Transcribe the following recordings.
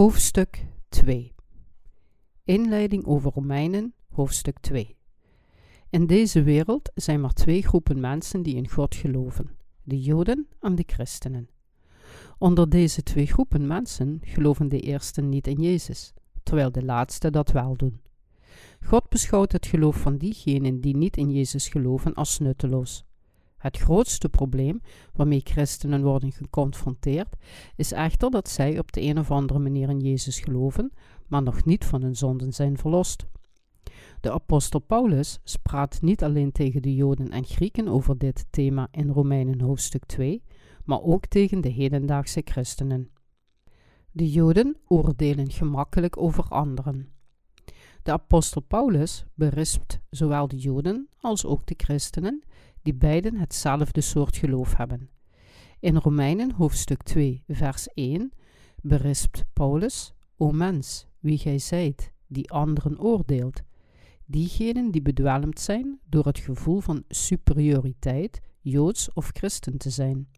Hoofdstuk 2 Inleiding over Romeinen, hoofdstuk 2 In deze wereld zijn maar twee groepen mensen die in God geloven: de Joden en de christenen. Onder deze twee groepen mensen geloven de eersten niet in Jezus, terwijl de laatste dat wel doen. God beschouwt het geloof van diegenen die niet in Jezus geloven als nutteloos. Het grootste probleem waarmee christenen worden geconfronteerd is echter dat zij op de een of andere manier in Jezus geloven, maar nog niet van hun zonden zijn verlost. De apostel Paulus spraat niet alleen tegen de Joden en Grieken over dit thema in Romeinen hoofdstuk 2, maar ook tegen de hedendaagse christenen. De Joden oordelen gemakkelijk over anderen. De apostel Paulus berispt zowel de Joden als ook de christenen die beiden hetzelfde soort geloof hebben. In Romeinen hoofdstuk 2, vers 1 berispt Paulus: O mens, wie gij zijt, die anderen oordeelt. Diegenen die bedwelmd zijn door het gevoel van superioriteit, joods of christen te zijn.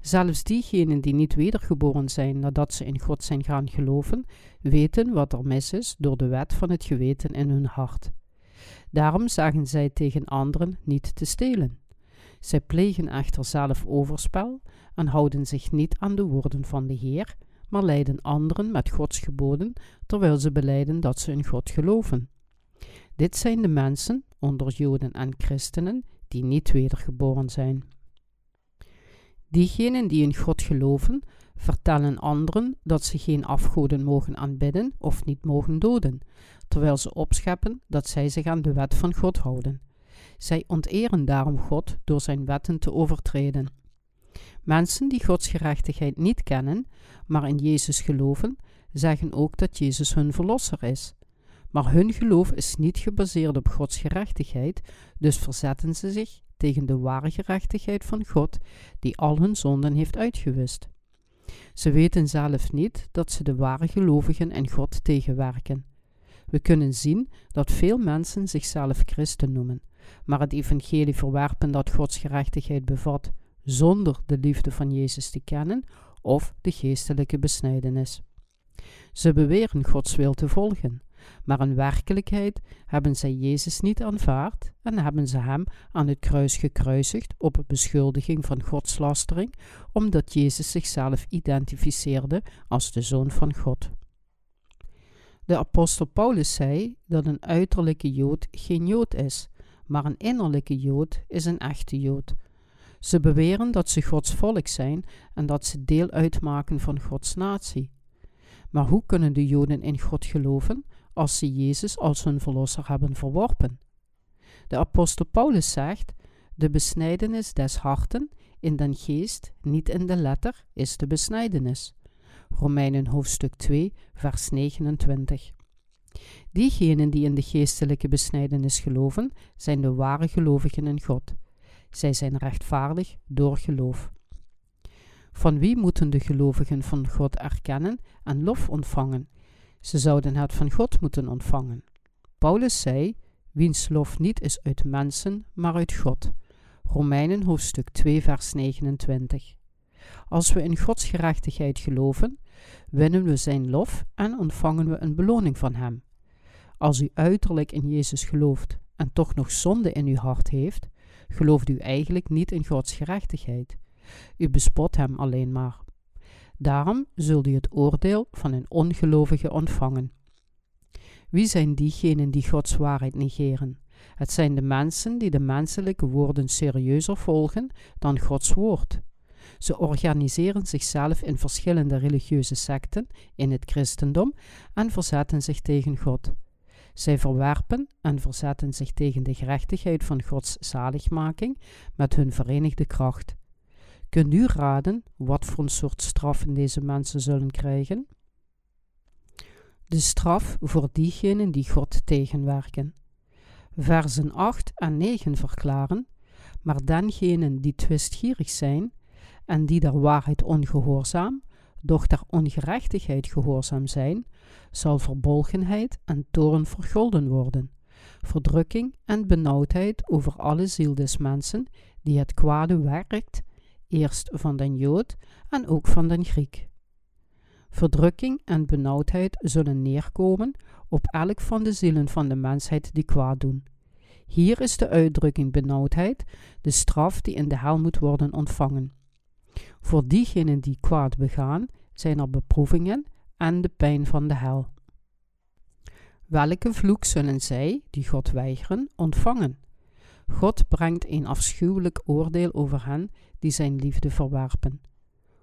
Zelfs diegenen die niet wedergeboren zijn nadat ze in God zijn gaan geloven, weten wat er mis is door de wet van het geweten in hun hart. Daarom zagen zij tegen anderen niet te stelen. Zij plegen echter zelf overspel en houden zich niet aan de woorden van de Heer, maar leiden anderen met Gods geboden, terwijl ze beleiden dat ze in God geloven. Dit zijn de mensen, onder Joden en christenen, die niet wedergeboren zijn. Diegenen die in God geloven, vertellen anderen dat ze geen afgoden mogen aanbidden of niet mogen doden, terwijl ze opscheppen dat zij zich aan de wet van God houden. Zij onteren daarom God door zijn wetten te overtreden. Mensen die Gods gerechtigheid niet kennen, maar in Jezus geloven, zeggen ook dat Jezus hun verlosser is. Maar hun geloof is niet gebaseerd op Gods gerechtigheid, dus verzetten ze zich tegen de ware gerechtigheid van God, die al hun zonden heeft uitgewist. Ze weten zelf niet dat ze de ware gelovigen en God tegenwerken. We kunnen zien dat veel mensen zichzelf christen noemen, maar het evangelie verwerpen dat Gods gerechtigheid bevat zonder de liefde van Jezus te kennen of de geestelijke besnijdenis. Ze beweren Gods wil te volgen, maar in werkelijkheid hebben zij Jezus niet aanvaard en hebben ze hem aan het kruis gekruisigd op beschuldiging van godslastering, omdat Jezus zichzelf identificeerde als de Zoon van God. De apostel Paulus zei dat een uiterlijke Jood geen Jood is, maar een innerlijke Jood is een echte Jood. Ze beweren dat ze Gods volk zijn en dat ze deel uitmaken van Gods natie. Maar hoe kunnen de Joden in God geloven als ze Jezus als hun verlosser hebben verworpen? De apostel Paulus zegt: De besnijdenis des harten in den geest, niet in de letter, is de besnijdenis. Romeinen hoofdstuk 2, vers 29. Diegenen die in de geestelijke besnijdenis geloven, zijn de ware gelovigen in God. Zij zijn rechtvaardig door geloof. Van wie moeten de gelovigen van God erkennen en lof ontvangen? Ze zouden het van God moeten ontvangen. Paulus zei: Wiens lof niet is uit mensen, maar uit God. Romeinen hoofdstuk 2, vers 29. Als we in Gods gerechtigheid geloven, winnen we Zijn lof en ontvangen we een beloning van Hem. Als u uiterlijk in Jezus gelooft en toch nog zonde in uw hart heeft, gelooft u eigenlijk niet in Gods gerechtigheid. U bespot Hem alleen maar. Daarom zult u het oordeel van een ongelovige ontvangen. Wie zijn diegenen die Gods waarheid negeren? Het zijn de mensen die de menselijke woorden serieuzer volgen dan Gods woord. Ze organiseren zichzelf in verschillende religieuze secten in het christendom en verzetten zich tegen God. Zij verwerpen en verzetten zich tegen de gerechtigheid van Gods zaligmaking met hun verenigde kracht. Kunt u raden wat voor een soort straffen deze mensen zullen krijgen? De straf voor diegenen die God tegenwerken. Versen 8 en 9 verklaren: Maar dengenen die twistgierig zijn en die der waarheid ongehoorzaam, doch der ongerechtigheid gehoorzaam zijn, zal verbolgenheid en toorn vergolden worden, verdrukking en benauwdheid over alle ziel des mensen die het kwade werkt, eerst van den Jood en ook van den Griek. Verdrukking en benauwdheid zullen neerkomen op elk van de zielen van de mensheid die kwaad doen. Hier is de uitdrukking benauwdheid, de straf die in de hel moet worden ontvangen. Voor diegenen die kwaad begaan, zijn er beproevingen en de pijn van de hel. Welke vloek zullen zij, die God weigeren, ontvangen? God brengt een afschuwelijk oordeel over hen die zijn liefde verwerpen.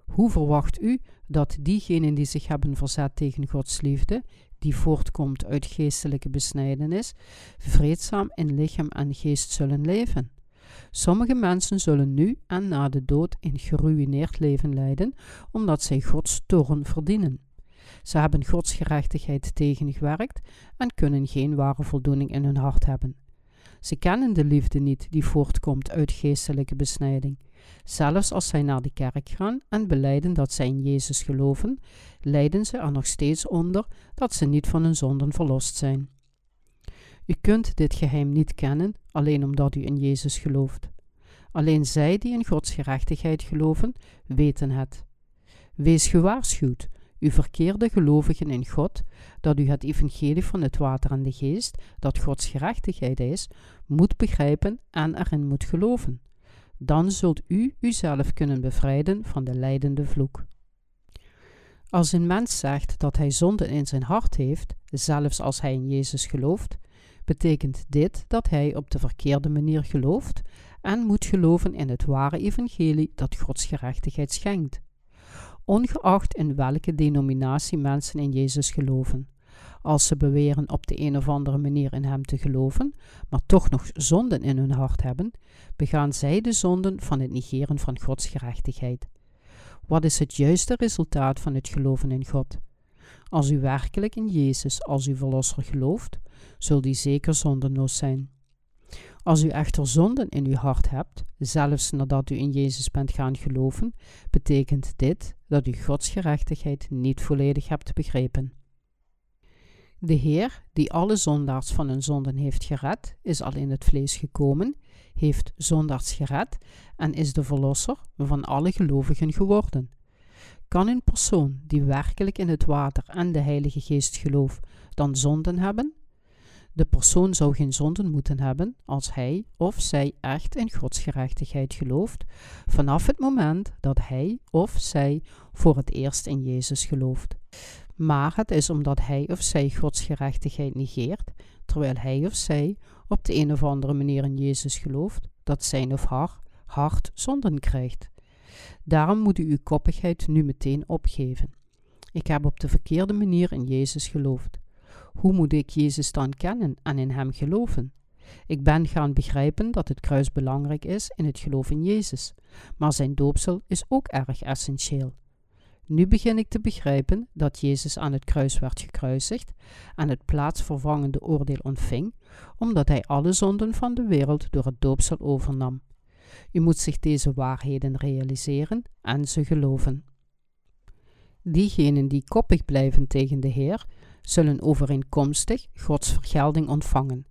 Hoe verwacht u dat diegenen die zich hebben verzet tegen Gods liefde, die voortkomt uit geestelijke besnijdenis, vreedzaam in lichaam en geest zullen leven? Sommige mensen zullen nu en na de dood een geruïneerd leven leiden, omdat zij Gods toorn verdienen. Ze hebben Gods gerechtigheid tegengewerkt en kunnen geen ware voldoening in hun hart hebben. Ze kennen de liefde niet die voortkomt uit geestelijke besnijding. Zelfs als zij naar de kerk gaan en beleiden dat zij in Jezus geloven, lijden ze er nog steeds onder dat ze niet van hun zonden verlost zijn. U kunt dit geheim niet kennen alleen omdat u in Jezus gelooft. Alleen zij die in Gods gerechtigheid geloven, weten het. Wees gewaarschuwd, u verkeerde gelovigen in God, dat u het evangelie van het water en de geest, dat Gods gerechtigheid is, moet begrijpen en erin moet geloven. Dan zult u uzelf kunnen bevrijden van de leidende vloek. Als een mens zegt dat hij zonde in zijn hart heeft, zelfs als hij in Jezus gelooft, betekent dit dat hij op de verkeerde manier gelooft en moet geloven in het ware evangelie dat Gods gerechtigheid schenkt ongeacht in welke denominatie mensen in Jezus geloven. Als ze beweren op de een of andere manier in Hem te geloven, maar toch nog zonden in hun hart hebben, begaan zij de zonden van het negeren van Gods gerechtigheid. Wat is het juiste resultaat van het geloven in God? Als u werkelijk in Jezus als uw verlosser gelooft, zult u zeker zondenloos zijn. Als u echter zonden in uw hart hebt, zelfs nadat u in Jezus bent gaan geloven, betekent dit dat u Gods gerechtigheid niet volledig hebt begrepen. De Heer, die alle zondaars van hun zonden heeft gered, is al in het vlees gekomen, heeft zondaars gered en is de verlosser van alle gelovigen geworden. Kan een persoon die werkelijk in het water en de Heilige Geest gelooft, dan zonden hebben? De persoon zou geen zonden moeten hebben als hij of zij echt in Gods gerechtigheid gelooft, vanaf het moment dat hij of zij voor het eerst in Jezus gelooft. Maar het is omdat hij of zij Gods gerechtigheid negeert, terwijl hij of zij op de een of andere manier in Jezus gelooft, dat zijn of haar hart zonden krijgt. Daarom moet u uw koppigheid nu meteen opgeven. Ik heb op de verkeerde manier in Jezus geloofd. Hoe moet ik Jezus dan kennen en in Hem geloven? Ik ben gaan begrijpen dat het kruis belangrijk is in het geloof in Jezus, maar zijn doopsel is ook erg essentieel. Nu begin ik te begrijpen dat Jezus aan het kruis werd gekruisigd en het plaatsvervangende oordeel ontving, omdat hij alle zonden van de wereld door het doopsel overnam. U moet zich deze waarheden realiseren en ze geloven. Diegenen die koppig blijven tegen de Heer, zullen overeenkomstig Gods vergelding ontvangen.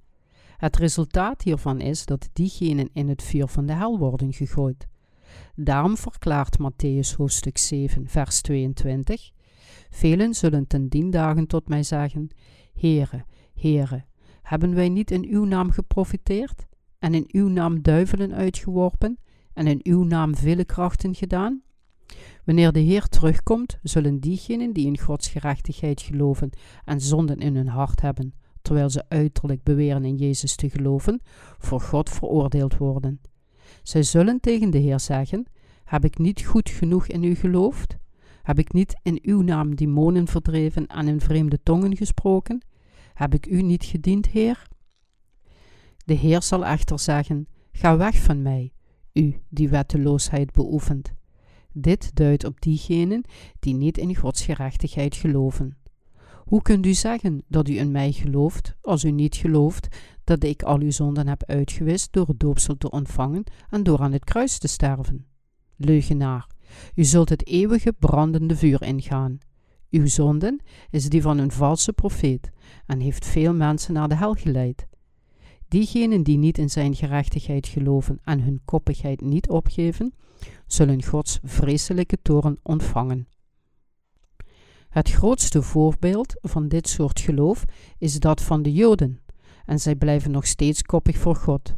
Het resultaat hiervan is dat diegenen in het vuur van de hel worden gegooid. Daarom verklaart Matthäus hoofdstuk 7, vers 22: Velen zullen ten dien dagen tot mij zeggen: Heere, Heere, hebben wij niet in uw naam geprofiteerd en in uw naam duivelen uitgeworpen en in uw naam vele krachten gedaan? Wanneer de Heer terugkomt, zullen diegenen die in Gods gerechtigheid geloven en zonden in hun hart hebben, terwijl ze uiterlijk beweren in Jezus te geloven, voor God veroordeeld worden. Zij zullen tegen de Heer zeggen: Heb ik niet goed genoeg in u geloofd? Heb ik niet in uw naam demonen verdreven en in vreemde tongen gesproken? Heb ik u niet gediend, Heer? De Heer zal echter zeggen: Ga weg van mij, u die wetteloosheid beoefent. Dit duidt op diegenen die niet in Gods gerechtigheid geloven. Hoe kunt u zeggen dat u in mij gelooft, als u niet gelooft dat ik al uw zonden heb uitgewist door het doopsel te ontvangen en door aan het kruis te sterven? Leugenaar, u zult het eeuwige brandende vuur ingaan. Uw zonden is die van een valse profeet en heeft veel mensen naar de hel geleid. Diegenen die niet in zijn gerechtigheid geloven en hun koppigheid niet opgeven, zullen Gods vreselijke toren ontvangen. Het grootste voorbeeld van dit soort geloof is dat van de Joden, en zij blijven nog steeds koppig voor God.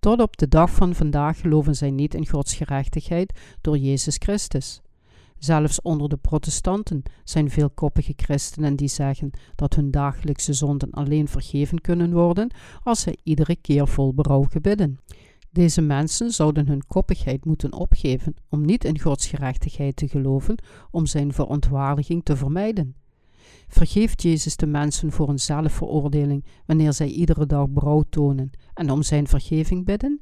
Tot op de dag van vandaag geloven zij niet in Gods gerechtigheid door Jezus Christus. Zelfs onder de protestanten zijn veel koppige christenen die zeggen dat hun dagelijkse zonden alleen vergeven kunnen worden als zij iedere keer vol berouw gebidden. Deze mensen zouden hun koppigheid moeten opgeven om niet in Gods gerechtigheid te geloven, om zijn verontwaardiging te vermijden. Vergeeft Jezus de mensen voor een zelfveroordeling wanneer zij iedere dag berouw tonen en om zijn vergeving bidden?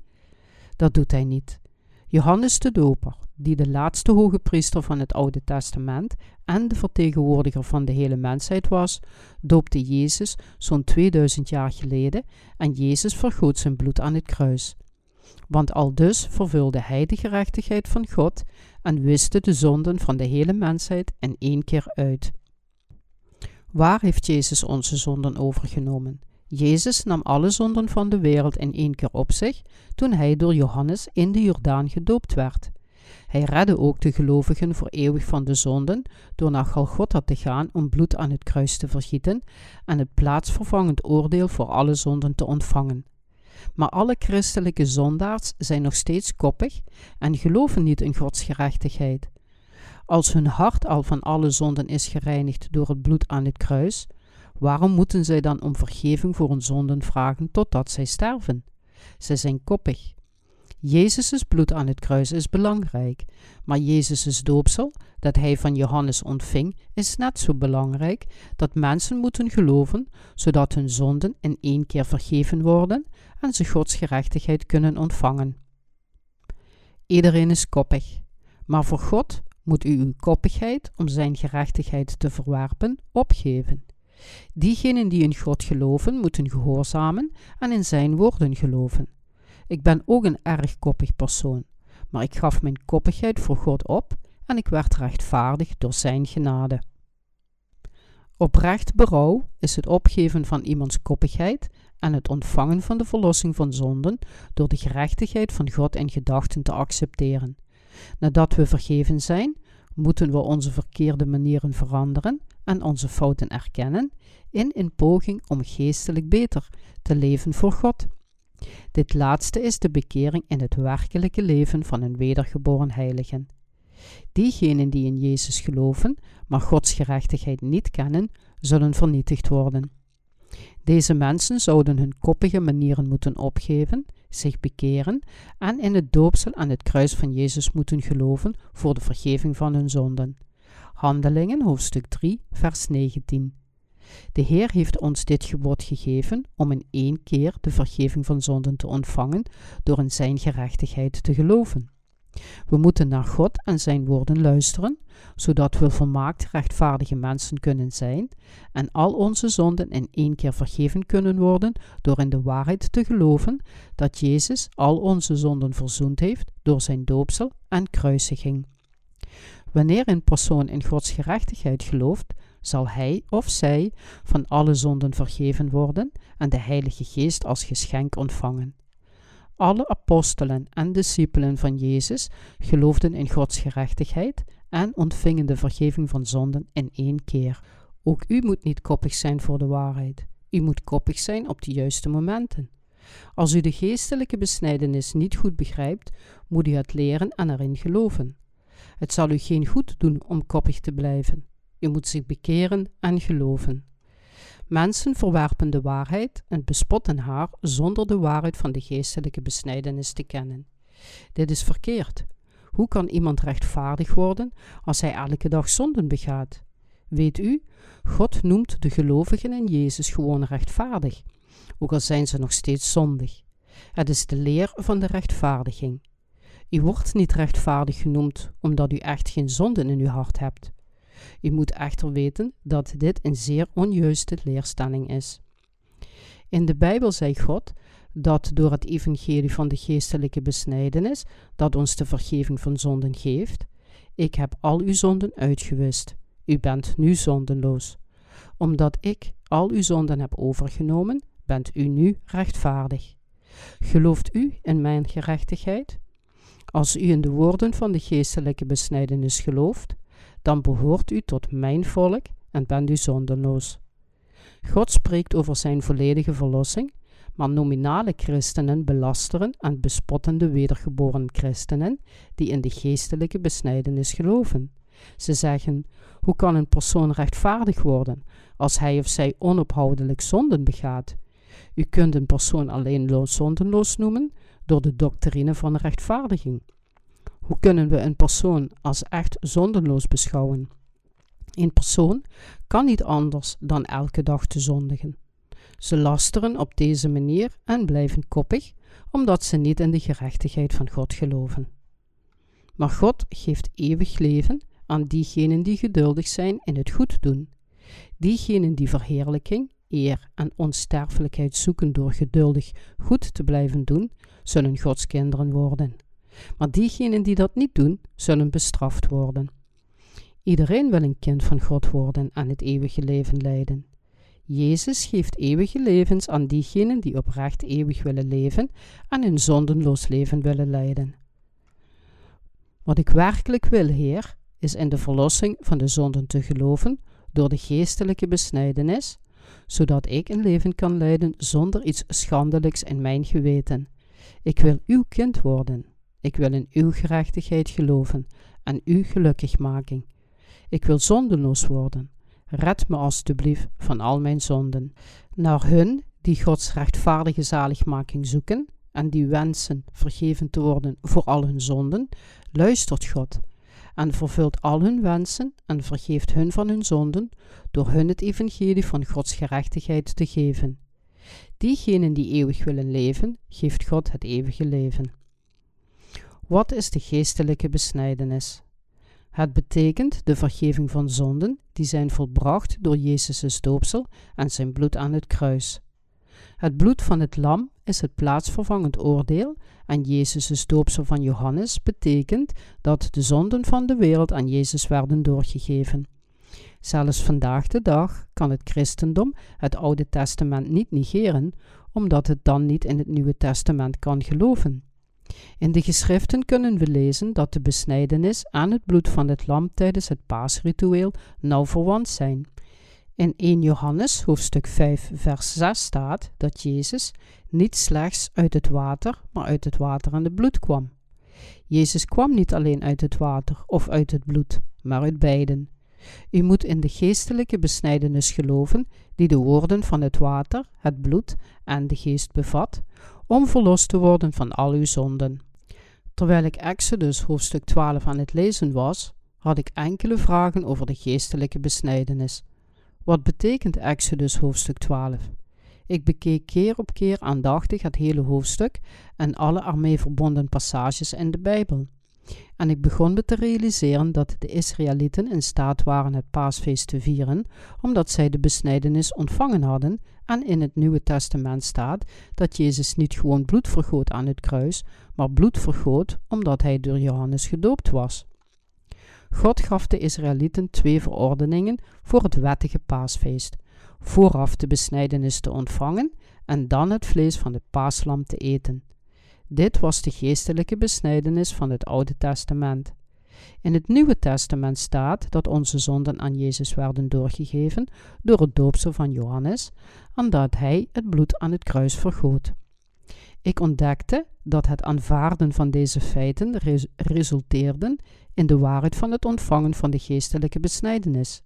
Dat doet hij niet. Johannes de Doper, die de laatste hoge priester van het Oude Testament en de vertegenwoordiger van de hele mensheid was, doopte Jezus zo'n 2000 jaar geleden en Jezus vergoot zijn bloed aan het kruis. Want al dus vervulde hij de gerechtigheid van God en wiste de zonden van de hele mensheid in één keer uit. Waar heeft Jezus onze zonden overgenomen? Jezus nam alle zonden van de wereld in één keer op zich toen hij door Johannes in de Jordaan gedoopt werd. Hij redde ook de gelovigen voor eeuwig van de zonden door naar Golgotha te gaan om bloed aan het kruis te vergieten en het plaatsvervangend oordeel voor alle zonden te ontvangen. Maar alle christelijke zondaars zijn nog steeds koppig en geloven niet in Gods gerechtigheid. Als hun hart al van alle zonden is gereinigd door het bloed aan het kruis, waarom moeten zij dan om vergeving voor hun zonden vragen totdat zij sterven? Zij zijn koppig. Jezus' bloed aan het kruis is belangrijk, maar Jezus' doopsel, dat hij van Johannes ontving, is net zo belangrijk dat mensen moeten geloven, zodat hun zonden in één keer vergeven worden en ze Gods gerechtigheid kunnen ontvangen. Iedereen is koppig, maar voor God moet u uw koppigheid om zijn gerechtigheid te verwerpen opgeven. Diegenen die in God geloven, moeten gehoorzamen en in zijn woorden geloven. Ik ben ook een erg koppig persoon, maar ik gaf mijn koppigheid voor God op en ik werd rechtvaardig door zijn genade. Oprecht berouw is het opgeven van iemands koppigheid en het ontvangen van de verlossing van zonden door de gerechtigheid van God in gedachten te accepteren. Nadat we vergeven zijn, moeten we onze verkeerde manieren veranderen en onze fouten erkennen in een poging om geestelijk beter te leven voor God. Dit laatste is de bekering in het werkelijke leven van een wedergeboren heilige. Diegenen die in Jezus geloven, maar Gods gerechtigheid niet kennen, zullen vernietigd worden. Deze mensen zouden hun koppige manieren moeten opgeven, zich bekeren en in het doopsel aan het kruis van Jezus moeten geloven voor de vergeving van hun zonden. Handelingen hoofdstuk 3, vers 19. De Heer heeft ons dit gebod gegeven om in één keer de vergeving van zonden te ontvangen door in Zijn gerechtigheid te geloven. We moeten naar God en Zijn woorden luisteren, zodat we volmaakt rechtvaardige mensen kunnen zijn en al onze zonden in één keer vergeven kunnen worden door in de waarheid te geloven dat Jezus al onze zonden verzoend heeft door Zijn doopsel en kruisiging. Wanneer een persoon in Gods gerechtigheid gelooft, zal hij of zij van alle zonden vergeven worden en de Heilige Geest als geschenk ontvangen. Alle apostelen en discipelen van Jezus geloofden in Gods gerechtigheid en ontvingen de vergeving van zonden in één keer. Ook u moet niet koppig zijn voor de waarheid. U moet koppig zijn op de juiste momenten. Als u de geestelijke besnijdenis niet goed begrijpt, moet u het leren en erin geloven. Het zal u geen goed doen om koppig te blijven. U moet zich bekeren en geloven. Mensen verwerpen de waarheid en bespotten haar zonder de waarheid van de geestelijke besnijdenis te kennen. Dit is verkeerd. Hoe kan iemand rechtvaardig worden als hij elke dag zonden begaat? Weet u, God noemt de gelovigen in Jezus gewoon rechtvaardig, ook al zijn ze nog steeds zondig. Het is de leer van de rechtvaardiging. U wordt niet rechtvaardig genoemd omdat u echt geen zonden in uw hart hebt. U moet echter weten dat dit een zeer onjuiste leerstelling is. In de Bijbel zei God dat door het evangelie van de geestelijke besnijdenis, dat ons de vergeving van zonden geeft, ik heb al uw zonden uitgewist. U bent nu zondenloos. Omdat ik al uw zonden heb overgenomen, bent u nu rechtvaardig. Gelooft u in mijn gerechtigheid? Als u in de woorden van de geestelijke besnijdenis gelooft, dan behoort u tot mijn volk en bent u zondeloos. God spreekt over zijn volledige verlossing, maar nominale christenen belasteren en bespotten de wedergeboren christenen die in de geestelijke besnijdenis geloven. Ze zeggen: Hoe kan een persoon rechtvaardig worden als hij of zij onophoudelijk zonden begaat? U kunt een persoon alleen zondenloos noemen door de doctrine van rechtvaardiging. Hoe kunnen we een persoon als echt zondenloos beschouwen? Een persoon kan niet anders dan elke dag te zondigen. Ze lasteren op deze manier en blijven koppig, omdat ze niet in de gerechtigheid van God geloven. Maar God geeft eeuwig leven aan diegenen die geduldig zijn in het goed doen. Diegenen die verheerlijking, eer en onsterfelijkheid zoeken door geduldig goed te blijven doen, zullen Gods kinderen worden. Maar diegenen die dat niet doen, zullen bestraft worden. Iedereen wil een kind van God worden en het eeuwige leven leiden. Jezus geeft eeuwige levens aan diegenen die oprecht eeuwig willen leven en een zondenloos leven willen leiden. Wat ik werkelijk wil, Heer, is in de verlossing van de zonden te geloven door de geestelijke besnijdenis, zodat ik een leven kan leiden zonder iets schandelijks in mijn geweten. Ik wil uw kind worden. Ik wil in uw gerechtigheid geloven en uw gelukkigmaking. Ik wil zondeloos worden. Red me alstublieft van al mijn zonden. Naar hun die Gods rechtvaardige zaligmaking zoeken en die wensen vergeven te worden voor al hun zonden, luistert God en vervult al hun wensen en vergeeft hun van hun zonden door hun het evangelie van Gods gerechtigheid te geven. Diegenen die eeuwig willen leven, geeft God het eeuwige leven. Wat is de geestelijke besnijdenis? Het betekent de vergeving van zonden die zijn volbracht door Jezus' doopsel en zijn bloed aan het kruis. Het bloed van het lam is het plaatsvervangend oordeel en Jezus' doopsel van Johannes betekent dat de zonden van de wereld aan Jezus werden doorgegeven. Zelfs vandaag de dag kan het christendom het Oude Testament niet negeren, omdat het dan niet in het Nieuwe Testament kan geloven. In de geschriften kunnen we lezen dat de besnijdenis aan het bloed van het lam tijdens het paasritueel nauw verwant zijn. In 1 Johannes hoofdstuk 5 vers 6 staat dat Jezus niet slechts uit het water, maar uit het water en het bloed kwam. Jezus kwam niet alleen uit het water of uit het bloed, maar uit beiden. U moet in de geestelijke besnijdenis geloven, die de woorden van het water, het bloed en de geest bevat, om verlost te worden van al uw zonden. Terwijl ik Exodus hoofdstuk 12 aan het lezen was, had ik enkele vragen over de geestelijke besnijdenis. Wat betekent Exodus hoofdstuk 12? Ik bekeek keer op keer aandachtig het hele hoofdstuk en alle ermee verbonden passages in de Bijbel. En ik begon me te realiseren dat de Israëlieten in staat waren het paasfeest te vieren, omdat zij de besnijdenis ontvangen hadden en in het Nieuwe Testament staat dat Jezus niet gewoon bloed vergoot aan het kruis, maar bloed vergoot omdat hij door Johannes gedoopt was. God gaf de Israëlieten twee verordeningen voor het wettige paasfeest: vooraf de besnijdenis te ontvangen en dan het vlees van het paaslam te eten. Dit was de geestelijke besnijdenis van het Oude Testament. In het Nieuwe Testament staat dat onze zonden aan Jezus werden doorgegeven door het doopsel van Johannes en dat hij het bloed aan het kruis vergoot. Ik ontdekte dat het aanvaarden van deze feiten resulteerde in de waarheid van het ontvangen van de geestelijke besnijdenis.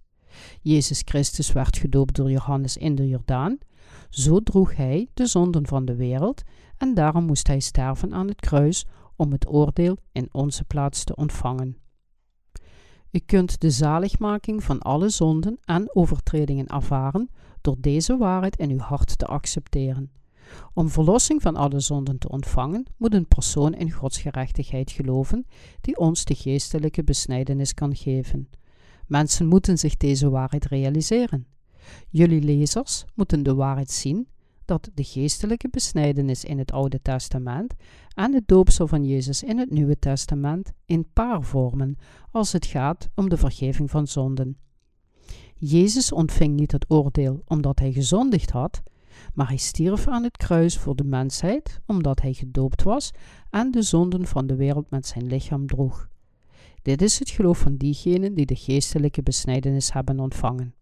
Jezus Christus werd gedoopt door Johannes in de Jordaan. Zo droeg hij de zonden van de wereld en daarom moest hij sterven aan het kruis om het oordeel in onze plaats te ontvangen. U kunt de zaligmaking van alle zonden en overtredingen ervaren door deze waarheid in uw hart te accepteren. Om verlossing van alle zonden te ontvangen, moet een persoon in Gods gerechtigheid geloven, die ons de geestelijke besnijdenis kan geven. Mensen moeten zich deze waarheid realiseren. Jullie lezers moeten de waarheid zien dat de geestelijke besnijdenis in het Oude Testament en het doopsel van Jezus in het Nieuwe Testament in paar vormen als het gaat om de vergeving van zonden. Jezus ontving niet het oordeel omdat hij gezondigd had, maar hij stierf aan het kruis voor de mensheid omdat hij gedoopt was en de zonden van de wereld met zijn lichaam droeg. Dit is het geloof van diegenen die de geestelijke besnijdenis hebben ontvangen.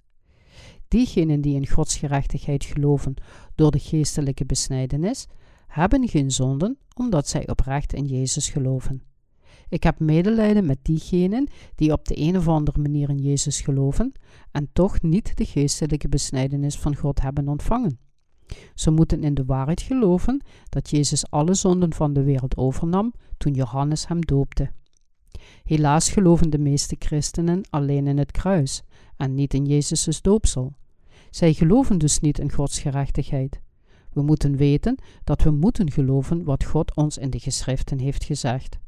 Diegenen die in Gods gerechtigheid geloven door de geestelijke besnijdenis, hebben geen zonden omdat zij oprecht in Jezus geloven. Ik heb medelijden met diegenen die op de een of andere manier in Jezus geloven en toch niet de geestelijke besnijdenis van God hebben ontvangen. Ze moeten in de waarheid geloven dat Jezus alle zonden van de wereld overnam toen Johannes hem doopte. Helaas geloven de meeste christenen alleen in het kruis en niet in Jezus' doopsel. Zij geloven dus niet in Gods gerechtigheid. We moeten weten dat we moeten geloven wat God ons in de geschriften heeft gezegd.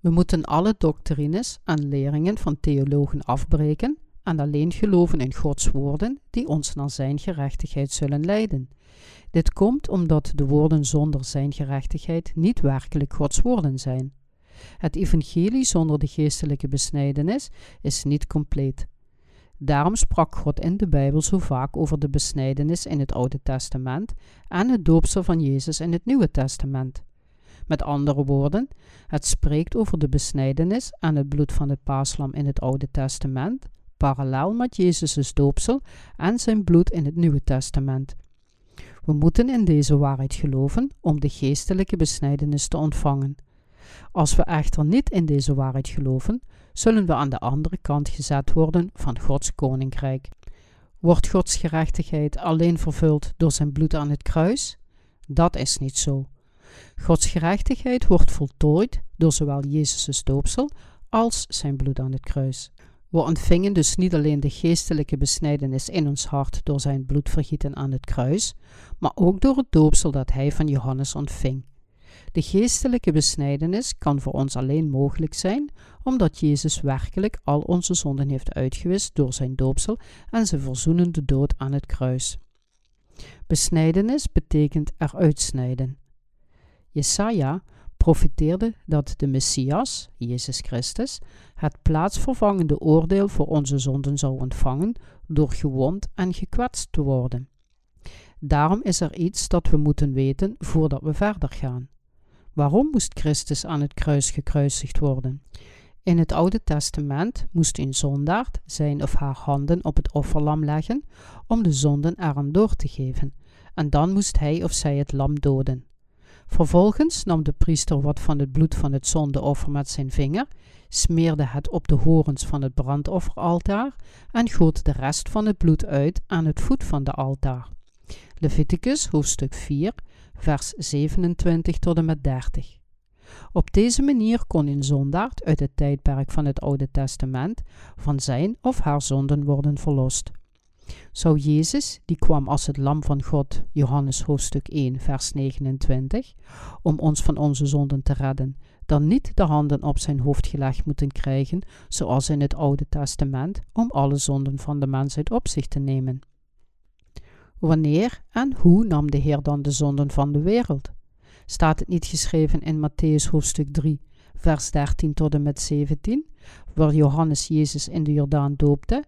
We moeten alle doctrines en leringen van theologen afbreken en alleen geloven in Gods woorden die ons naar Zijn gerechtigheid zullen leiden. Dit komt omdat de woorden zonder Zijn gerechtigheid niet werkelijk Gods woorden zijn. Het evangelie zonder de geestelijke besnijdenis is niet compleet. Daarom sprak God in de Bijbel zo vaak over de besnijdenis in het Oude Testament en het doopsel van Jezus in het Nieuwe Testament. Met andere woorden, het spreekt over de besnijdenis en het bloed van het paaslam in het Oude Testament, parallel met Jezus' doopsel en zijn bloed in het Nieuwe Testament. We moeten in deze waarheid geloven om de geestelijke besnijdenis te ontvangen. Als we echter niet in deze waarheid geloven, zullen we aan de andere kant gezet worden van Gods koninkrijk. Wordt Gods gerechtigheid alleen vervuld door zijn bloed aan het kruis? Dat is niet zo. Gods gerechtigheid wordt voltooid door zowel Jezus' doopsel als zijn bloed aan het kruis. We ontvingen dus niet alleen de geestelijke besnijdenis in ons hart door zijn bloedvergieten aan het kruis, maar ook door het doopsel dat hij van Johannes ontving. De geestelijke besnijdenis kan voor ons alleen mogelijk zijn omdat Jezus werkelijk al onze zonden heeft uitgewist door zijn doopsel en zijn verzoenende dood aan het kruis. Besnijdenis betekent eruit snijden. Jesaja profiteerde dat de Messias, Jezus Christus, het plaatsvervangende oordeel voor onze zonden zou ontvangen door gewond en gekwetst te worden. Daarom is er iets dat we moeten weten voordat we verder gaan. Waarom moest Christus aan het kruis gekruisigd worden? In het Oude Testament moest een zondaard zijn of haar handen op het offerlam leggen om de zonden eraan door te geven, en dan moest hij of zij het lam doden. Vervolgens nam de priester wat van het bloed van het zondeoffer met zijn vinger, smeerde het op de horens van het brandofferaltaar en goot de rest van het bloed uit aan het voet van de altaar. Leviticus hoofdstuk 4, vers 27 tot en met 30. Op deze manier kon een zondaard uit het tijdperk van het Oude Testament van zijn of haar zonden worden verlost. Zou Jezus, die kwam als het lam van God, Johannes hoofdstuk 1, vers 29, om ons van onze zonden te redden, dan niet de handen op zijn hoofd gelegd moeten krijgen, zoals in het Oude Testament, om alle zonden van de mensheid op zich te nemen? Wanneer en hoe nam de Heer dan de zonden van de wereld? Staat het niet geschreven in Matthäus hoofdstuk 3, vers 13 tot en met 17, waar Johannes Jezus in de Jordaan doopte?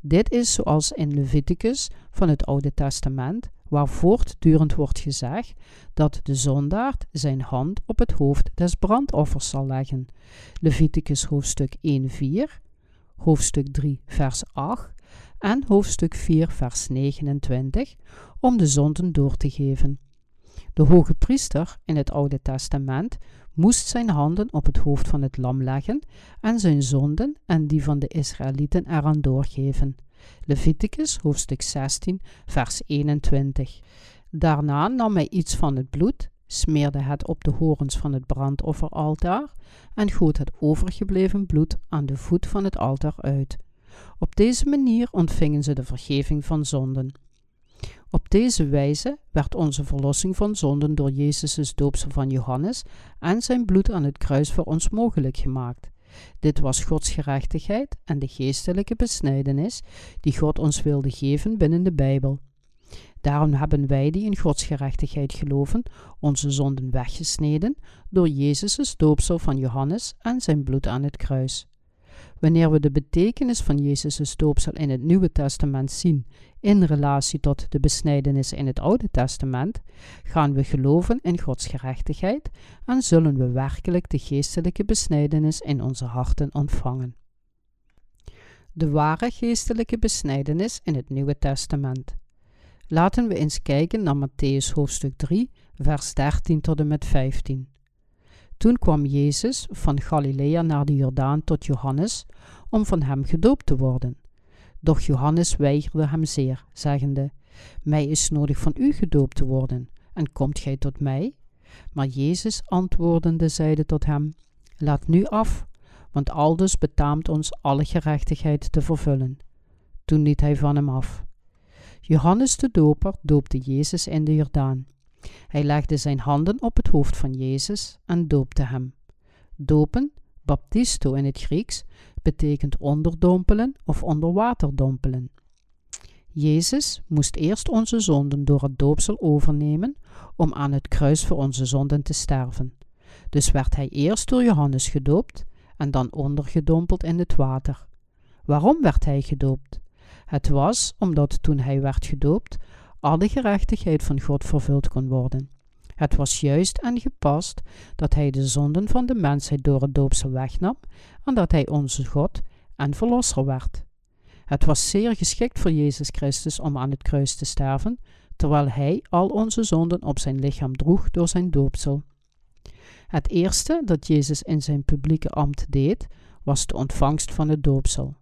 Dit is zoals in Leviticus van het Oude Testament, waar voortdurend wordt gezegd dat de zondaard zijn hand op het hoofd des brandoffers zal leggen. Leviticus hoofdstuk 1, 4, hoofdstuk 3, vers 8 en hoofdstuk 4, vers 29, om de zonden door te geven. De hoge priester in het Oude Testament moest zijn handen op het hoofd van het lam leggen en zijn zonden en die van de Israëlieten eraan doorgeven. Leviticus hoofdstuk 16, vers 21. Daarna nam hij iets van het bloed, smeerde het op de horens van het brandofferaltaar en goot het overgebleven bloed aan de voet van het altaar uit. Op deze manier ontvingen ze de vergeving van zonden. Op deze wijze werd onze verlossing van zonden door Jezus' doopsel van Johannes en zijn bloed aan het kruis voor ons mogelijk gemaakt. Dit was Gods gerechtigheid en de geestelijke besnijdenis die God ons wilde geven binnen de Bijbel. Daarom hebben wij die in Gods gerechtigheid geloven, onze zonden weggesneden door Jezus' doopsel van Johannes en zijn bloed aan het kruis. Wanneer we de betekenis van Jezus' doopsel in het Nieuwe Testament zien in relatie tot de besnijdenis in het Oude Testament, gaan we geloven in Gods gerechtigheid en zullen we werkelijk de geestelijke besnijdenis in onze harten ontvangen. De ware geestelijke besnijdenis in het Nieuwe Testament. Laten we eens kijken naar Matthäus hoofdstuk 3, vers 13 tot en met 15. Toen kwam Jezus van Galilea naar de Jordaan tot Johannes om van hem gedoopt te worden. Doch Johannes weigerde hem zeer, zeggende: Mij is nodig van u gedoopt te worden, en komt gij tot mij? Maar Jezus antwoordende zeide tot hem: Laat nu af, want aldus betaamt ons alle gerechtigheid te vervullen. Toen liet hij van hem af. Johannes de Doper doopte Jezus in de Jordaan. Hij legde zijn handen op het hoofd van Jezus en doopte hem. Dopen, baptisto in het Grieks, betekent onderdompelen of onder water dompelen. Jezus moest eerst onze zonden door het doopsel overnemen om aan het kruis voor onze zonden te sterven. Dus werd hij eerst door Johannes gedoopt en dan ondergedompeld in het water. Waarom werd hij gedoopt? Het was omdat toen hij werd gedoopt, alle gerechtigheid van God vervuld kon worden. Het was juist en gepast dat hij de zonden van de mensheid door het doopsel wegnam en dat hij onze God en verlosser werd. Het was zeer geschikt voor Jezus Christus om aan het kruis te sterven, terwijl hij al onze zonden op zijn lichaam droeg door zijn doopsel. Het eerste dat Jezus in zijn publieke ambt deed, was de ontvangst van het doopsel.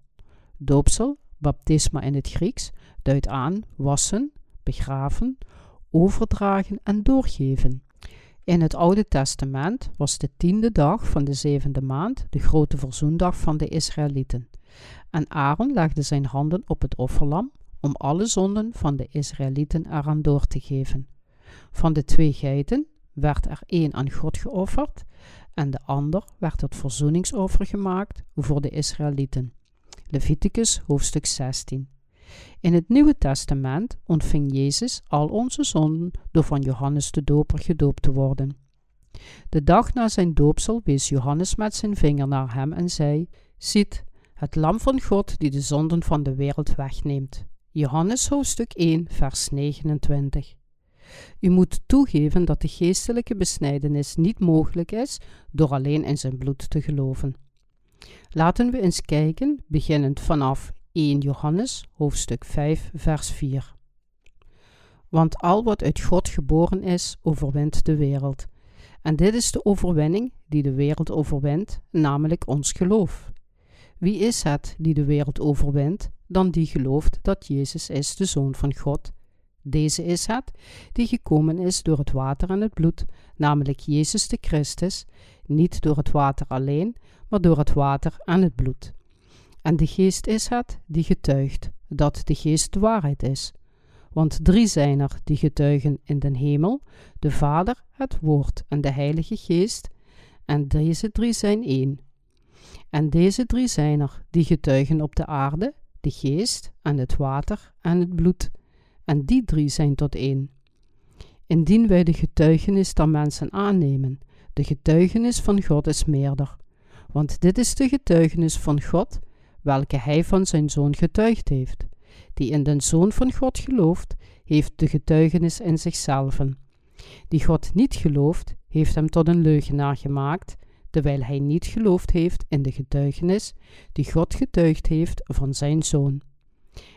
Doopsel, baptisma in het Grieks, duidt aan wassen, begraven, overdragen en doorgeven. In het Oude Testament was de tiende dag van de zevende maand de grote verzoendag van de Israëlieten. En Aaron legde zijn handen op het offerlam om alle zonden van de Israëlieten eraan door te geven. Van de twee geiten werd er één aan God geofferd en de ander werd het verzoeningsoffer gemaakt voor de Israëlieten. Leviticus hoofdstuk 16. In het Nieuwe Testament ontving Jezus al onze zonden door van Johannes de Doper gedoopt te worden. De dag na zijn doopsel wees Johannes met zijn vinger naar hem en zei: Ziet, het Lam van God die de zonden van de wereld wegneemt. Johannes hoofdstuk 1, vers 29. U moet toegeven dat de geestelijke besnijdenis niet mogelijk is door alleen in zijn bloed te geloven. Laten we eens kijken, beginnend vanaf 1 Johannes, hoofdstuk 5, vers 4. Want al wat uit God geboren is, overwint de wereld. En dit is de overwinning die de wereld overwint, namelijk ons geloof. Wie is het die de wereld overwint, dan die gelooft dat Jezus is de Zoon van God? Deze is het die gekomen is door het water en het bloed, namelijk Jezus de Christus, niet door het water alleen, maar door het water en het bloed. En de geest is het die getuigt dat de geest waarheid is. Want drie zijn er die getuigen in den hemel: de Vader, het Woord en de Heilige Geest. En deze drie zijn één. En deze drie zijn er die getuigen op de aarde: de geest en het water en het bloed. En die drie zijn tot één. Indien wij de getuigenis der mensen aannemen, de getuigenis van God is meerder. Want dit is de getuigenis van God welke hij van zijn zoon getuigd heeft. Die in den zoon van God gelooft, heeft de getuigenis in zichzelf. Die God niet gelooft, heeft hem tot een leugenaar gemaakt, terwijl hij niet geloofd heeft in de getuigenis die God getuigd heeft van zijn zoon.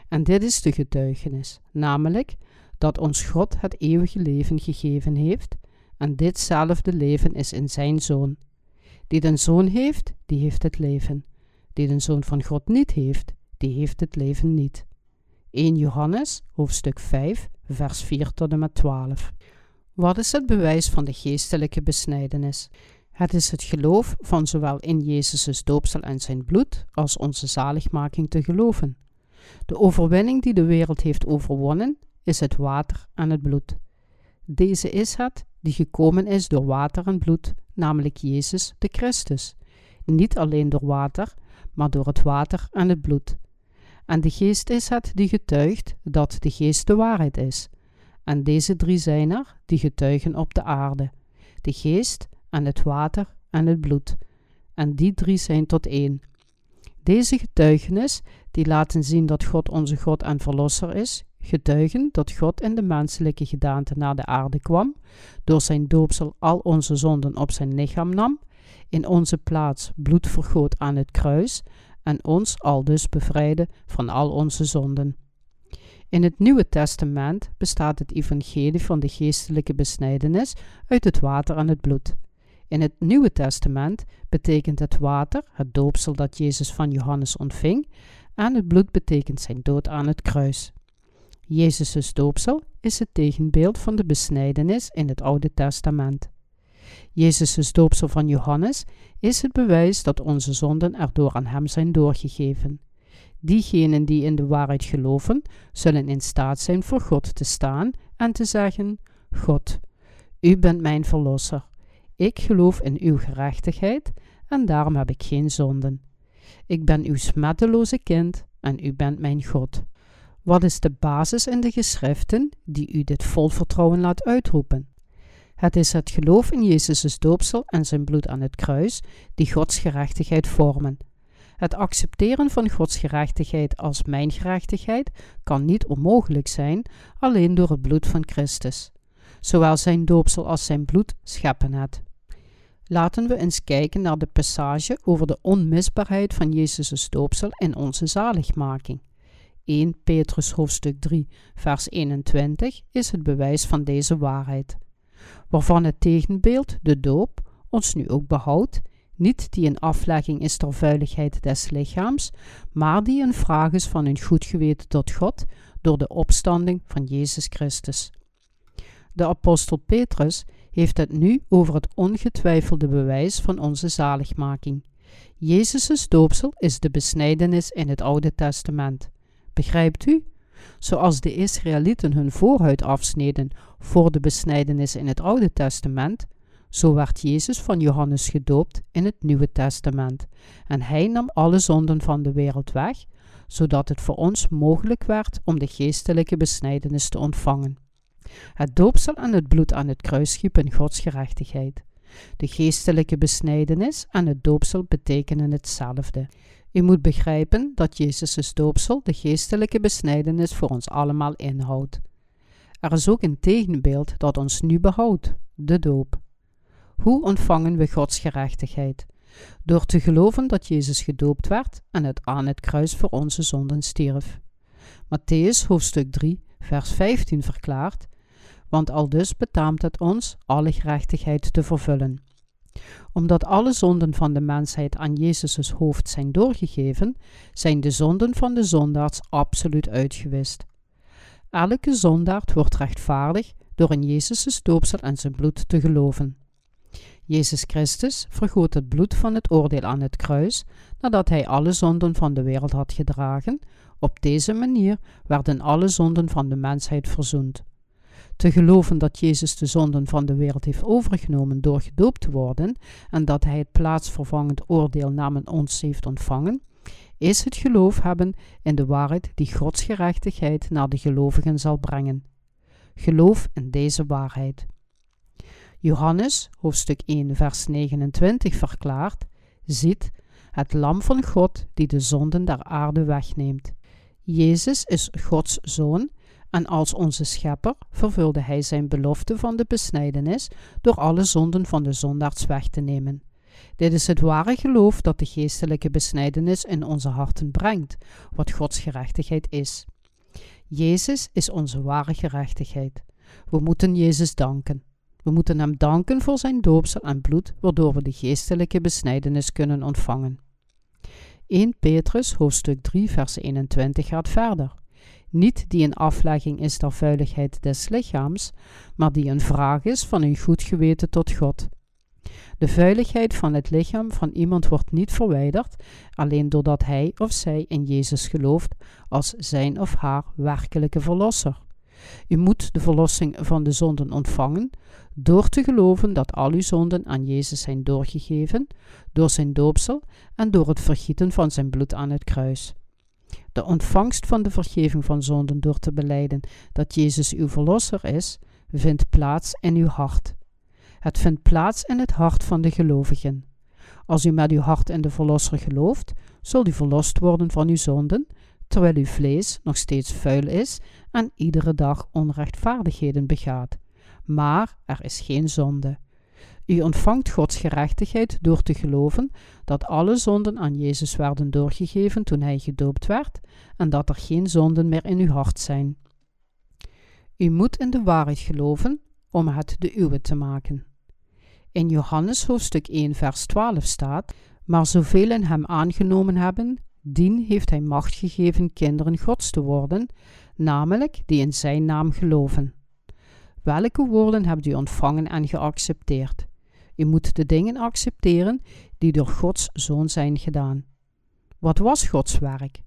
En dit is de getuigenis, namelijk dat ons God het eeuwige leven gegeven heeft, en ditzelfde leven is in zijn zoon. Die den zoon heeft, die heeft het leven die de Zoon van God niet heeft, die heeft het leven niet. 1 Johannes, hoofdstuk 5, vers 4 tot en met 12. Wat is het bewijs van de geestelijke besnijdenis? Het is het geloof van zowel in Jezus' doopsel en zijn bloed als onze zaligmaking te geloven. De overwinning die de wereld heeft overwonnen, is het water en het bloed. Deze is het die gekomen is door water en bloed, namelijk Jezus de Christus. Niet alleen door water, maar door het water en het bloed. En de geest is het die getuigt dat de geest de waarheid is. En deze drie zijn er die getuigen op de aarde: de geest en het water en het bloed. En die drie zijn tot één. Deze getuigenis, die laten zien dat God onze God en Verlosser is, getuigen dat God in de menselijke gedaante naar de aarde kwam, door zijn doopsel al onze zonden op zijn lichaam nam, in onze plaats bloed vergoot aan het kruis en ons al dus bevrijdde van al onze zonden. In het Nieuwe Testament bestaat het evangelie van de geestelijke besnijdenis uit het water en het bloed. In het Nieuwe Testament betekent het water het doopsel dat Jezus van Johannes ontving en het bloed betekent zijn dood aan het kruis. Jezus' doopsel is het tegenbeeld van de besnijdenis in het Oude Testament. Jezus' doopsel van Johannes is het bewijs dat onze zonden erdoor aan hem zijn doorgegeven. Diegenen die in de waarheid geloven, zullen in staat zijn voor God te staan en te zeggen: God, u bent mijn verlosser. Ik geloof in uw gerechtigheid en daarom heb ik geen zonden. Ik ben uw smetteloze kind en u bent mijn God. Wat is de basis in de geschriften die u dit vol vertrouwen laat uitroepen? Het is het geloof in Jezus' doopsel en zijn bloed aan het kruis die Gods gerechtigheid vormen. Het accepteren van Gods gerechtigheid als mijn gerechtigheid kan niet onmogelijk zijn alleen door het bloed van Christus. Zowel zijn doopsel als zijn bloed scheppen het. Laten we eens kijken naar de passage over de onmisbaarheid van Jezus' doopsel in onze zaligmaking. 1 Petrus hoofdstuk 3 vers 21 is het bewijs van deze waarheid, waarvan het tegenbeeld, de doop, ons nu ook behoudt, niet die een aflegging is ter vuiligheid des lichaams, maar die een vraag is van een goed geweten tot God door de opstanding van Jezus Christus. De apostel Petrus heeft het nu over het ongetwijfelde bewijs van onze zaligmaking. Jezus' doopsel is de besnijdenis in het Oude Testament. Begrijpt u? Zoals de Israëlieten hun voorhuid afsneden voor de besnijdenis in het Oude Testament, zo werd Jezus van Johannes gedoopt in het Nieuwe Testament. En hij nam alle zonden van de wereld weg, zodat het voor ons mogelijk werd om de geestelijke besnijdenis te ontvangen. Het doopsel en het bloed aan het kruis schiepen Gods gerechtigheid. De geestelijke besnijdenis en het doopsel betekenen hetzelfde. U moet begrijpen dat Jezus' doopsel de geestelijke besnijdenis voor ons allemaal inhoudt. Er is ook een tegenbeeld dat ons nu behoudt, de doop. Hoe ontvangen we Gods gerechtigheid? Door te geloven dat Jezus gedoopt werd en het aan het kruis voor onze zonden stierf. Matthäus hoofdstuk 3, vers 15 verklaart: Want al dus betaamt het ons alle gerechtigheid te vervullen. Omdat alle zonden van de mensheid aan Jezus' hoofd zijn doorgegeven, zijn de zonden van de zondaars absoluut uitgewist. Elke zondaard wordt rechtvaardig door in Jezus' doopsel en zijn bloed te geloven. Jezus Christus vergoot het bloed van het oordeel aan het kruis, nadat hij alle zonden van de wereld had gedragen. Op deze manier werden alle zonden van de mensheid verzoend. Te geloven dat Jezus de zonden van de wereld heeft overgenomen door gedoopt te worden en dat hij het plaatsvervangend oordeel namens ons heeft ontvangen, is het geloof hebben in de waarheid die Gods gerechtigheid naar de gelovigen zal brengen. Geloof in deze waarheid. Johannes, hoofdstuk 1, vers 29 verklaart: Ziet, het Lam van God die de zonden der aarde wegneemt. Jezus is Gods zoon en als onze schepper vervulde hij zijn belofte van de besnijdenis door alle zonden van de zondaars weg te nemen. Dit is het ware geloof dat de geestelijke besnijdenis in onze harten brengt, wat Gods gerechtigheid is. Jezus is onze ware gerechtigheid. We moeten Jezus danken. We moeten hem danken voor zijn doopsel en bloed, waardoor we de geestelijke besnijdenis kunnen ontvangen. 1 Petrus hoofdstuk 3 vers 21 gaat verder. Niet die een aflegging is der vuiligheid des lichaams, maar die een vraag is van een goed geweten tot God. De vuiligheid van het lichaam van iemand wordt niet verwijderd, alleen doordat hij of zij in Jezus gelooft als zijn of haar werkelijke verlosser. U moet de verlossing van de zonden ontvangen door te geloven dat al uw zonden aan Jezus zijn doorgegeven, door zijn doopsel en door het vergieten van zijn bloed aan het kruis. De ontvangst van de vergeving van zonden door te beleiden dat Jezus uw verlosser is, vindt plaats in uw hart. Het vindt plaats in het hart van de gelovigen. Als u met uw hart in de verlosser gelooft, zult u verlost worden van uw zonden, terwijl uw vlees nog steeds vuil is en iedere dag onrechtvaardigheden begaat. Maar er is geen zonde. U ontvangt Gods gerechtigheid door te geloven dat alle zonden aan Jezus werden doorgegeven toen hij gedoopt werd en dat er geen zonden meer in uw hart zijn. U moet in de waarheid geloven om het de uwe te maken. In Johannes hoofdstuk 1 vers 12 staat, maar zoveel in hem aangenomen hebben, dien heeft hij macht gegeven kinderen Gods te worden, namelijk die in zijn naam geloven. Welke woorden hebt u ontvangen en geaccepteerd? U moet de dingen accepteren die door Gods Zoon zijn gedaan. Wat was Gods werk?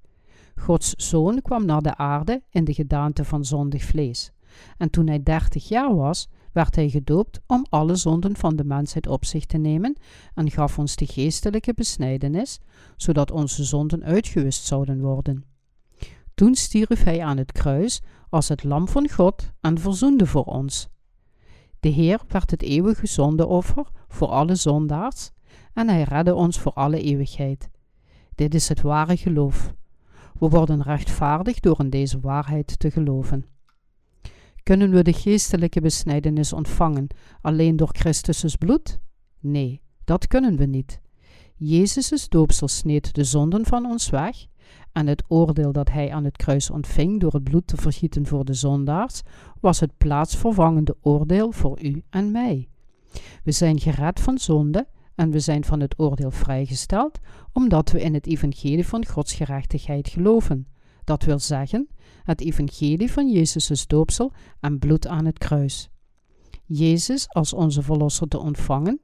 Gods Zoon kwam naar de aarde in de gedaante van zondig vlees. En toen hij dertig jaar was, werd hij gedoopt om alle zonden van de mensheid op zich te nemen en gaf ons de geestelijke besnijdenis, zodat onze zonden uitgewist zouden worden. Toen stierf hij aan het kruis als het lam van God en verzoende voor ons. De Heer werd het eeuwige zondeoffer voor alle zondaars en hij redde ons voor alle eeuwigheid. Dit is het ware geloof. We worden rechtvaardig door in deze waarheid te geloven. Kunnen we de geestelijke besnijdenis ontvangen alleen door Christus' bloed? Nee, dat kunnen we niet. Jezus' doopsel sneed de zonden van ons weg en het oordeel dat hij aan het kruis ontving door het bloed te vergieten voor de zondaars, was het plaatsvervangende oordeel voor u en mij. We zijn gered van zonde en we zijn van het oordeel vrijgesteld, omdat we in het evangelie van Gods gerechtigheid geloven. Dat wil zeggen, het evangelie van Jezus' doopsel en bloed aan het kruis. Jezus als onze verlosser te ontvangen,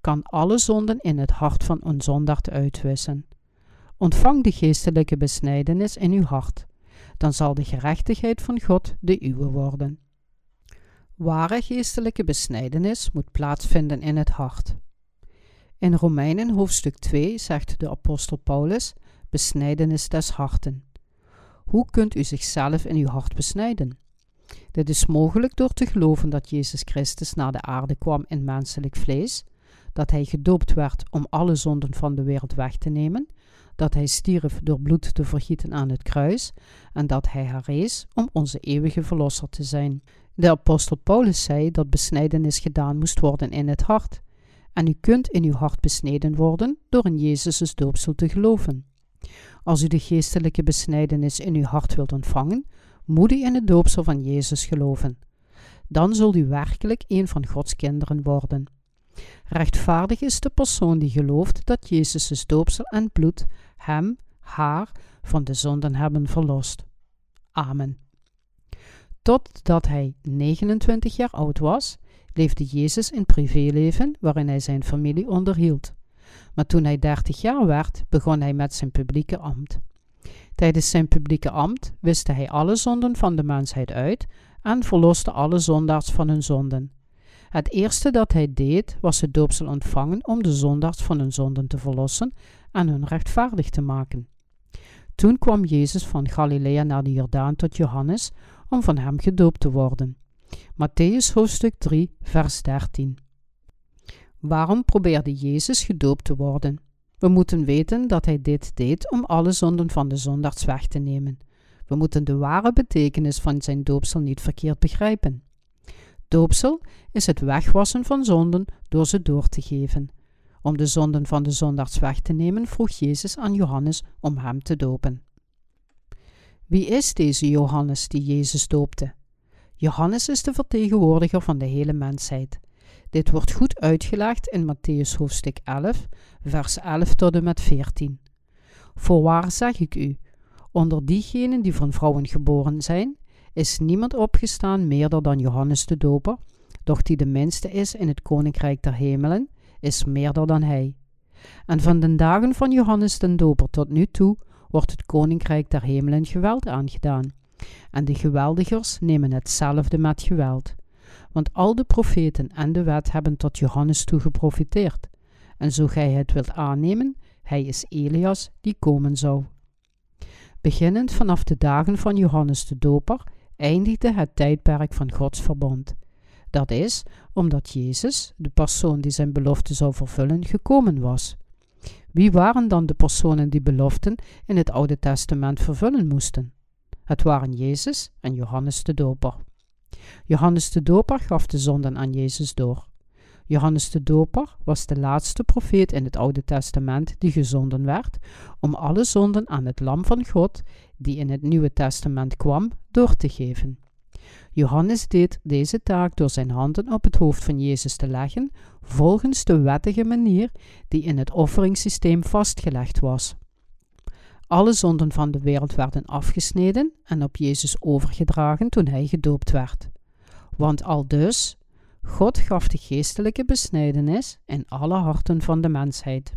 kan alle zonden in het hart van een zondaard uitwissen. Ontvang de geestelijke besnijdenis in uw hart, dan zal de gerechtigheid van God de uwe worden. Ware geestelijke besnijdenis moet plaatsvinden in het hart. In Romeinen hoofdstuk 2 zegt de apostel Paulus: besnijdenis des harten. Hoe kunt u zichzelf in uw hart besnijden? Dit is mogelijk door te geloven dat Jezus Christus naar de aarde kwam in menselijk vlees, dat hij gedoopt werd om alle zonden van de wereld weg te nemen, dat hij stierf door bloed te vergieten aan het kruis en dat hij herrees om onze eeuwige verlosser te zijn. De apostel Paulus zei dat besnijdenis gedaan moest worden in het hart. En u kunt in uw hart besneden worden door in Jezus' doopsel te geloven. Als u de geestelijke besnijdenis in uw hart wilt ontvangen, moet u in het doopsel van Jezus geloven. Dan zult u werkelijk een van Gods kinderen worden. Rechtvaardig is de persoon die gelooft dat Jezus' doopsel en bloed hem, haar, van de zonden hebben verlost. Amen. Totdat hij 29 jaar oud was, leefde Jezus in privéleven waarin hij zijn familie onderhield. Maar toen hij 30 jaar werd, begon hij met zijn publieke ambt. Tijdens zijn publieke ambt wiste hij alle zonden van de mensheid uit en verloste alle zondaars van hun zonden. Het eerste dat hij deed was het doopsel ontvangen om de zondaars van hun zonden te verlossen en hun rechtvaardig te maken. Toen kwam Jezus van Galilea naar de Jordaan tot Johannes om van hem gedoopt te worden. Matthäus hoofdstuk 3, vers 13. Waarom probeerde Jezus gedoopt te worden? We moeten weten dat hij dit deed om alle zonden van de zondaars weg te nemen. We moeten de ware betekenis van zijn doopsel niet verkeerd begrijpen. Doopsel is het wegwassen van zonden door ze door te geven. Om de zonden van de zondaars weg te nemen, vroeg Jezus aan Johannes om hem te dopen. Wie is deze Johannes die Jezus doopte? Johannes is de vertegenwoordiger van de hele mensheid. Dit wordt goed uitgelegd in Matthäus hoofdstuk 11, vers 11 tot en met 14. Voorwaar zeg ik u, onder diegenen die van vrouwen geboren zijn, is niemand opgestaan meerder dan Johannes de Doper, doch die de minste is in het koninkrijk der hemelen, is meerder dan hij. En van de dagen van Johannes den Doper tot nu toe wordt het koninkrijk der hemelen geweld aangedaan. En de geweldigers nemen hetzelfde met geweld. Want al de profeten en de wet hebben tot Johannes toe geprofiteerd. En zo gij het wilt aannemen, hij is Elias die komen zou. Beginnend vanaf de dagen van Johannes de Doper eindigde het tijdperk van Gods verbond. Dat is omdat Jezus, de persoon die zijn belofte zou vervullen, gekomen was. Wie waren dan de personen die beloften in het Oude Testament vervullen moesten? Het waren Jezus en Johannes de Doper. Johannes de Doper gaf de zonden aan Jezus door. Johannes de Doper was de laatste profeet in het Oude Testament die gezonden werd om alle zonden aan het Lam van God, die in het Nieuwe Testament kwam, door te geven. Johannes deed deze taak door zijn handen op het hoofd van Jezus te leggen, volgens de wettige manier die in het offeringssysteem vastgelegd was. Alle zonden van de wereld werden afgesneden en op Jezus overgedragen toen hij gedoopt werd. Want al dus, God gaf de geestelijke besnijdenis in alle harten van de mensheid.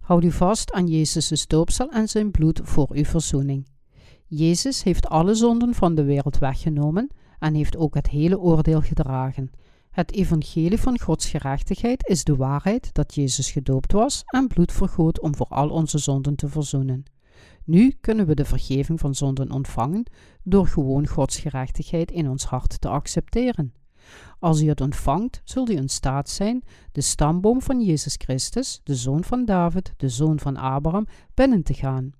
Houd u vast aan Jezus' doopsel en zijn bloed voor uw verzoening. Jezus heeft alle zonden van de wereld weggenomen en heeft ook het hele oordeel gedragen. Het evangelie van Gods gerechtigheid is de waarheid dat Jezus gedoopt was en bloed vergoot om voor al onze zonden te verzoenen. Nu kunnen we de vergeving van zonden ontvangen door gewoon Gods gerechtigheid in ons hart te accepteren. Als u het ontvangt, zult u in staat zijn de stamboom van Jezus Christus, de zoon van David, de zoon van Abraham, binnen te gaan.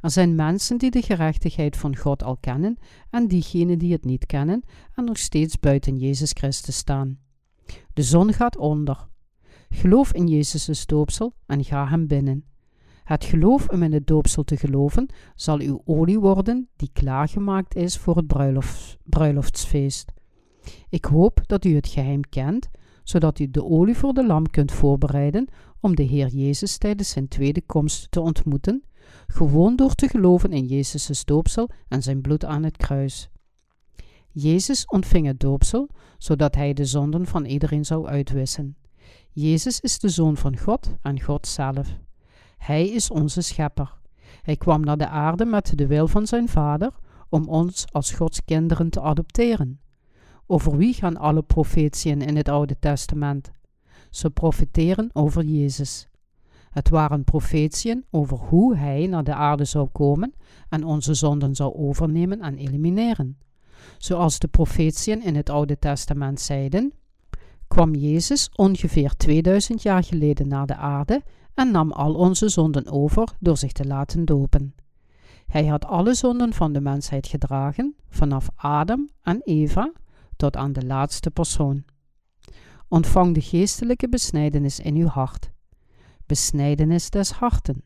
Er zijn mensen die de gerechtigheid van God al kennen en diegenen die het niet kennen en nog steeds buiten Jezus Christus staan. De zon gaat onder. Geloof in Jezus' doopsel en ga hem binnen. Het geloof om in het doopsel te geloven zal uw olie worden die klaargemaakt is voor het bruiloftsfeest. Ik hoop dat u het geheim kent, zodat u de olie voor de lam kunt voorbereiden om de Heer Jezus tijdens zijn tweede komst te ontmoeten, gewoon door te geloven in Jezus' doopsel en zijn bloed aan het kruis. Jezus ontving het doopsel, zodat hij de zonden van iedereen zou uitwissen. Jezus is de Zoon van God en God zelf. Hij is onze schepper. Hij kwam naar de aarde met de wil van zijn Vader om ons als Gods kinderen te adopteren. Over wie gaan alle profetieën in het Oude Testament? Ze profeteren over Jezus. Het waren profetieën over hoe hij naar de aarde zou komen en onze zonden zou overnemen en elimineren. Zoals de profetieën in het Oude Testament zeiden, kwam Jezus ongeveer 2000 jaar geleden naar de aarde en nam al onze zonden over door zich te laten dopen. Hij had alle zonden van de mensheid gedragen, vanaf Adam en Eva tot aan de laatste persoon. Ontvang de geestelijke besnijdenis in uw hart. Besnijdenis des harten.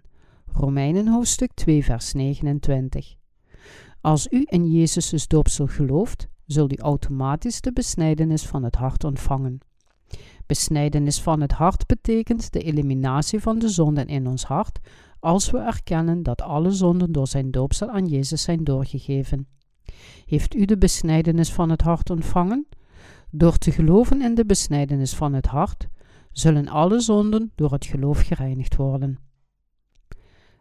Romeinen hoofdstuk 2 vers 29. Als u in Jezus' doopsel gelooft, zult u automatisch de besnijdenis van het hart ontvangen. Besnijdenis van het hart betekent de eliminatie van de zonden in ons hart, als we erkennen dat alle zonden door zijn doopsel aan Jezus zijn doorgegeven. Heeft u de besnijdenis van het hart ontvangen? Door te geloven in de besnijdenis van het hart, zullen alle zonden door het geloof gereinigd worden.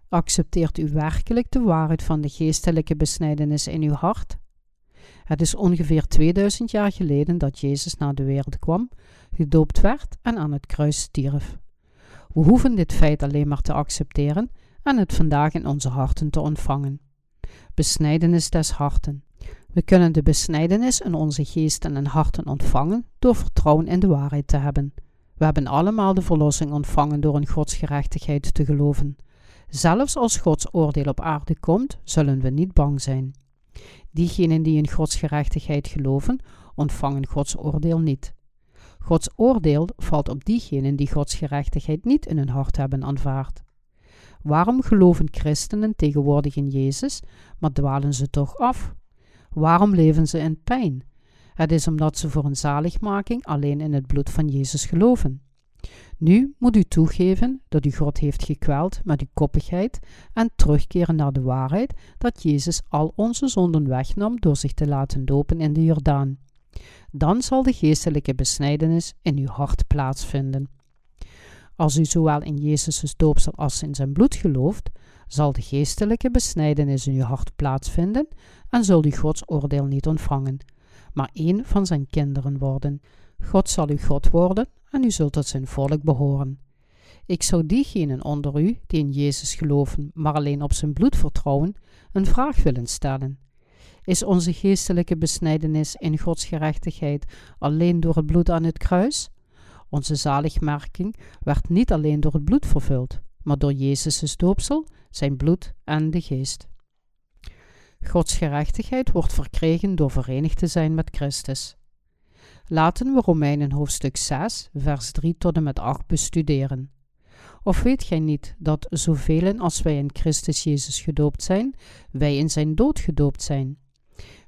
Accepteert u werkelijk de waarheid van de geestelijke besnijdenis in uw hart? Het is ongeveer 2000 jaar geleden dat Jezus naar de wereld kwam, gedoopt werd en aan het kruis stierf. We hoeven dit feit alleen maar te accepteren en het vandaag in onze harten te ontvangen. Besnijdenis des harten. We kunnen de besnijdenis in onze geesten en harten ontvangen door vertrouwen in de waarheid te hebben. We hebben allemaal de verlossing ontvangen door in Gods gerechtigheid te geloven. Zelfs als Gods oordeel op aarde komt, zullen we niet bang zijn. Diegenen die in Gods gerechtigheid geloven, ontvangen Gods oordeel niet. Gods oordeel valt op diegenen die Gods gerechtigheid niet in hun hart hebben aanvaard. Waarom geloven christenen tegenwoordig in Jezus, maar dwalen ze toch af? Waarom leven ze in pijn? Het is omdat ze voor een zaligmaking alleen in het bloed van Jezus geloven. Nu moet u toegeven dat u God heeft gekweld met uw koppigheid en terugkeren naar de waarheid dat Jezus al onze zonden wegnam door zich te laten dopen in de Jordaan. Dan zal de geestelijke besnijdenis in uw hart plaatsvinden. Als u zowel in Jezus' doopsel als in zijn bloed gelooft, zal de geestelijke besnijdenis in uw hart plaatsvinden en zult u Gods oordeel niet ontvangen, maar een van zijn kinderen worden. God zal uw God worden en u zult tot zijn volk behoren. Ik zou diegenen onder u die in Jezus geloven, maar alleen op zijn bloed vertrouwen, een vraag willen stellen. Is onze geestelijke besnijdenis in Gods gerechtigheid alleen door het bloed aan het kruis? Onze zaligmaking werd niet alleen door het bloed vervuld, maar door Jezus' doopsel, zijn bloed en de geest. Gods gerechtigheid wordt verkregen door verenigd te zijn met Christus. Laten we Romeinen hoofdstuk 6, vers 3 tot en met 8 bestuderen. Of weet gij niet dat zoveel als wij in Christus Jezus gedoopt zijn, wij in zijn dood gedoopt zijn?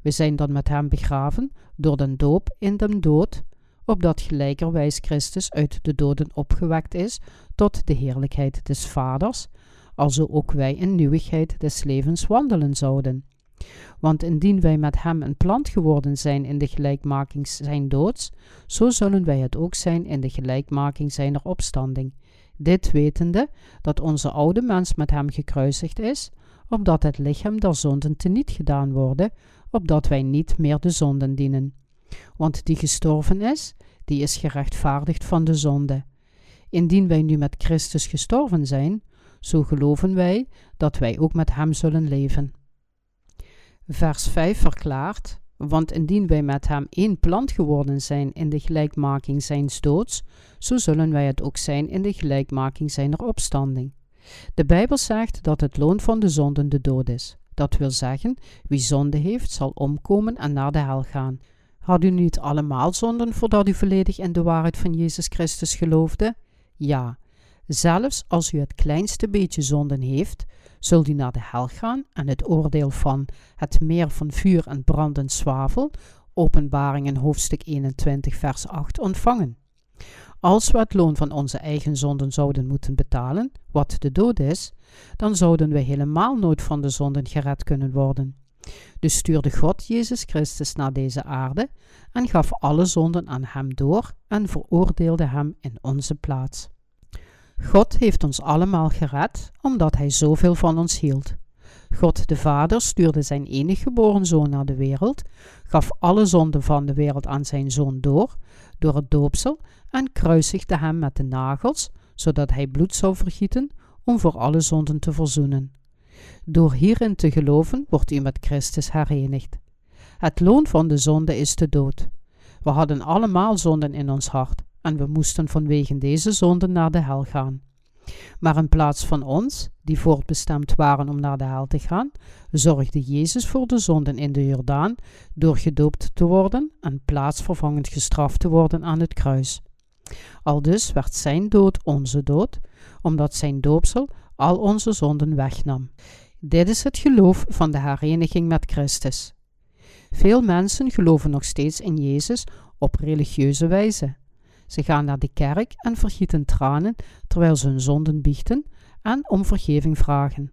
We zijn dan met hem begraven door den doop in den dood, opdat gelijkerwijs Christus uit de doden opgewekt is tot de heerlijkheid des Vaders, alzo ook wij in nieuwigheid des levens wandelen zouden. Want indien wij met hem een plant geworden zijn in de gelijkmaking zijn doods, zo zullen wij het ook zijn in de gelijkmaking zijner opstanding. Dit wetende dat onze oude mens met hem gekruisigd is, opdat het lichaam der zonden teniet gedaan worden, opdat wij niet meer de zonden dienen. Want die gestorven is, die is gerechtvaardigd van de zonde. Indien wij nu met Christus gestorven zijn, zo geloven wij dat wij ook met hem zullen leven. Vers 5 verklaart: Want indien wij met hem één plant geworden zijn in de gelijkmaking zijns doods, zo zullen wij het ook zijn in de gelijkmaking zijner opstanding. De Bijbel zegt dat het loon van de zonden de dood is. Dat wil zeggen, wie zonde heeft, zal omkomen en naar de hel gaan. Had u niet allemaal zonden voordat u volledig in de waarheid van Jezus Christus geloofde? Ja, zelfs als u het kleinste beetje zonden heeft, zult u naar de hel gaan en het oordeel van het meer van vuur en brandend zwavel, openbaring in hoofdstuk 21 vers 8 ontvangen. Als we het loon van onze eigen zonden zouden moeten betalen, wat de dood is, dan zouden we helemaal nooit van de zonden gered kunnen worden. Dus stuurde God Jezus Christus naar deze aarde en gaf alle zonden aan hem door en veroordeelde hem in onze plaats. God heeft ons allemaal gered omdat Hij zoveel van ons hield. God de Vader stuurde zijn enige geboren zoon naar de wereld, gaf alle zonden van de wereld aan zijn zoon door, door het doopsel, en kruisigde hem met de nagels, zodat hij bloed zou vergieten om voor alle zonden te verzoenen. Door hierin te geloven wordt u met Christus herenigd. Het loon van de zonde is de dood. We hadden allemaal zonden in ons hart en we moesten vanwege deze zonden naar de hel gaan. Maar in plaats van ons, die voortbestemd waren om naar de hel te gaan, zorgde Jezus voor de zonden in de Jordaan door gedoopt te worden en plaatsvervangend gestraft te worden aan het kruis. Aldus werd zijn dood onze dood, omdat zijn doopsel al onze zonden wegnam. Dit is het geloof van de hereniging met Christus. Veel mensen geloven nog steeds in Jezus op religieuze wijze. Ze gaan naar de kerk en vergieten tranen terwijl ze hun zonden biechten en om vergeving vragen.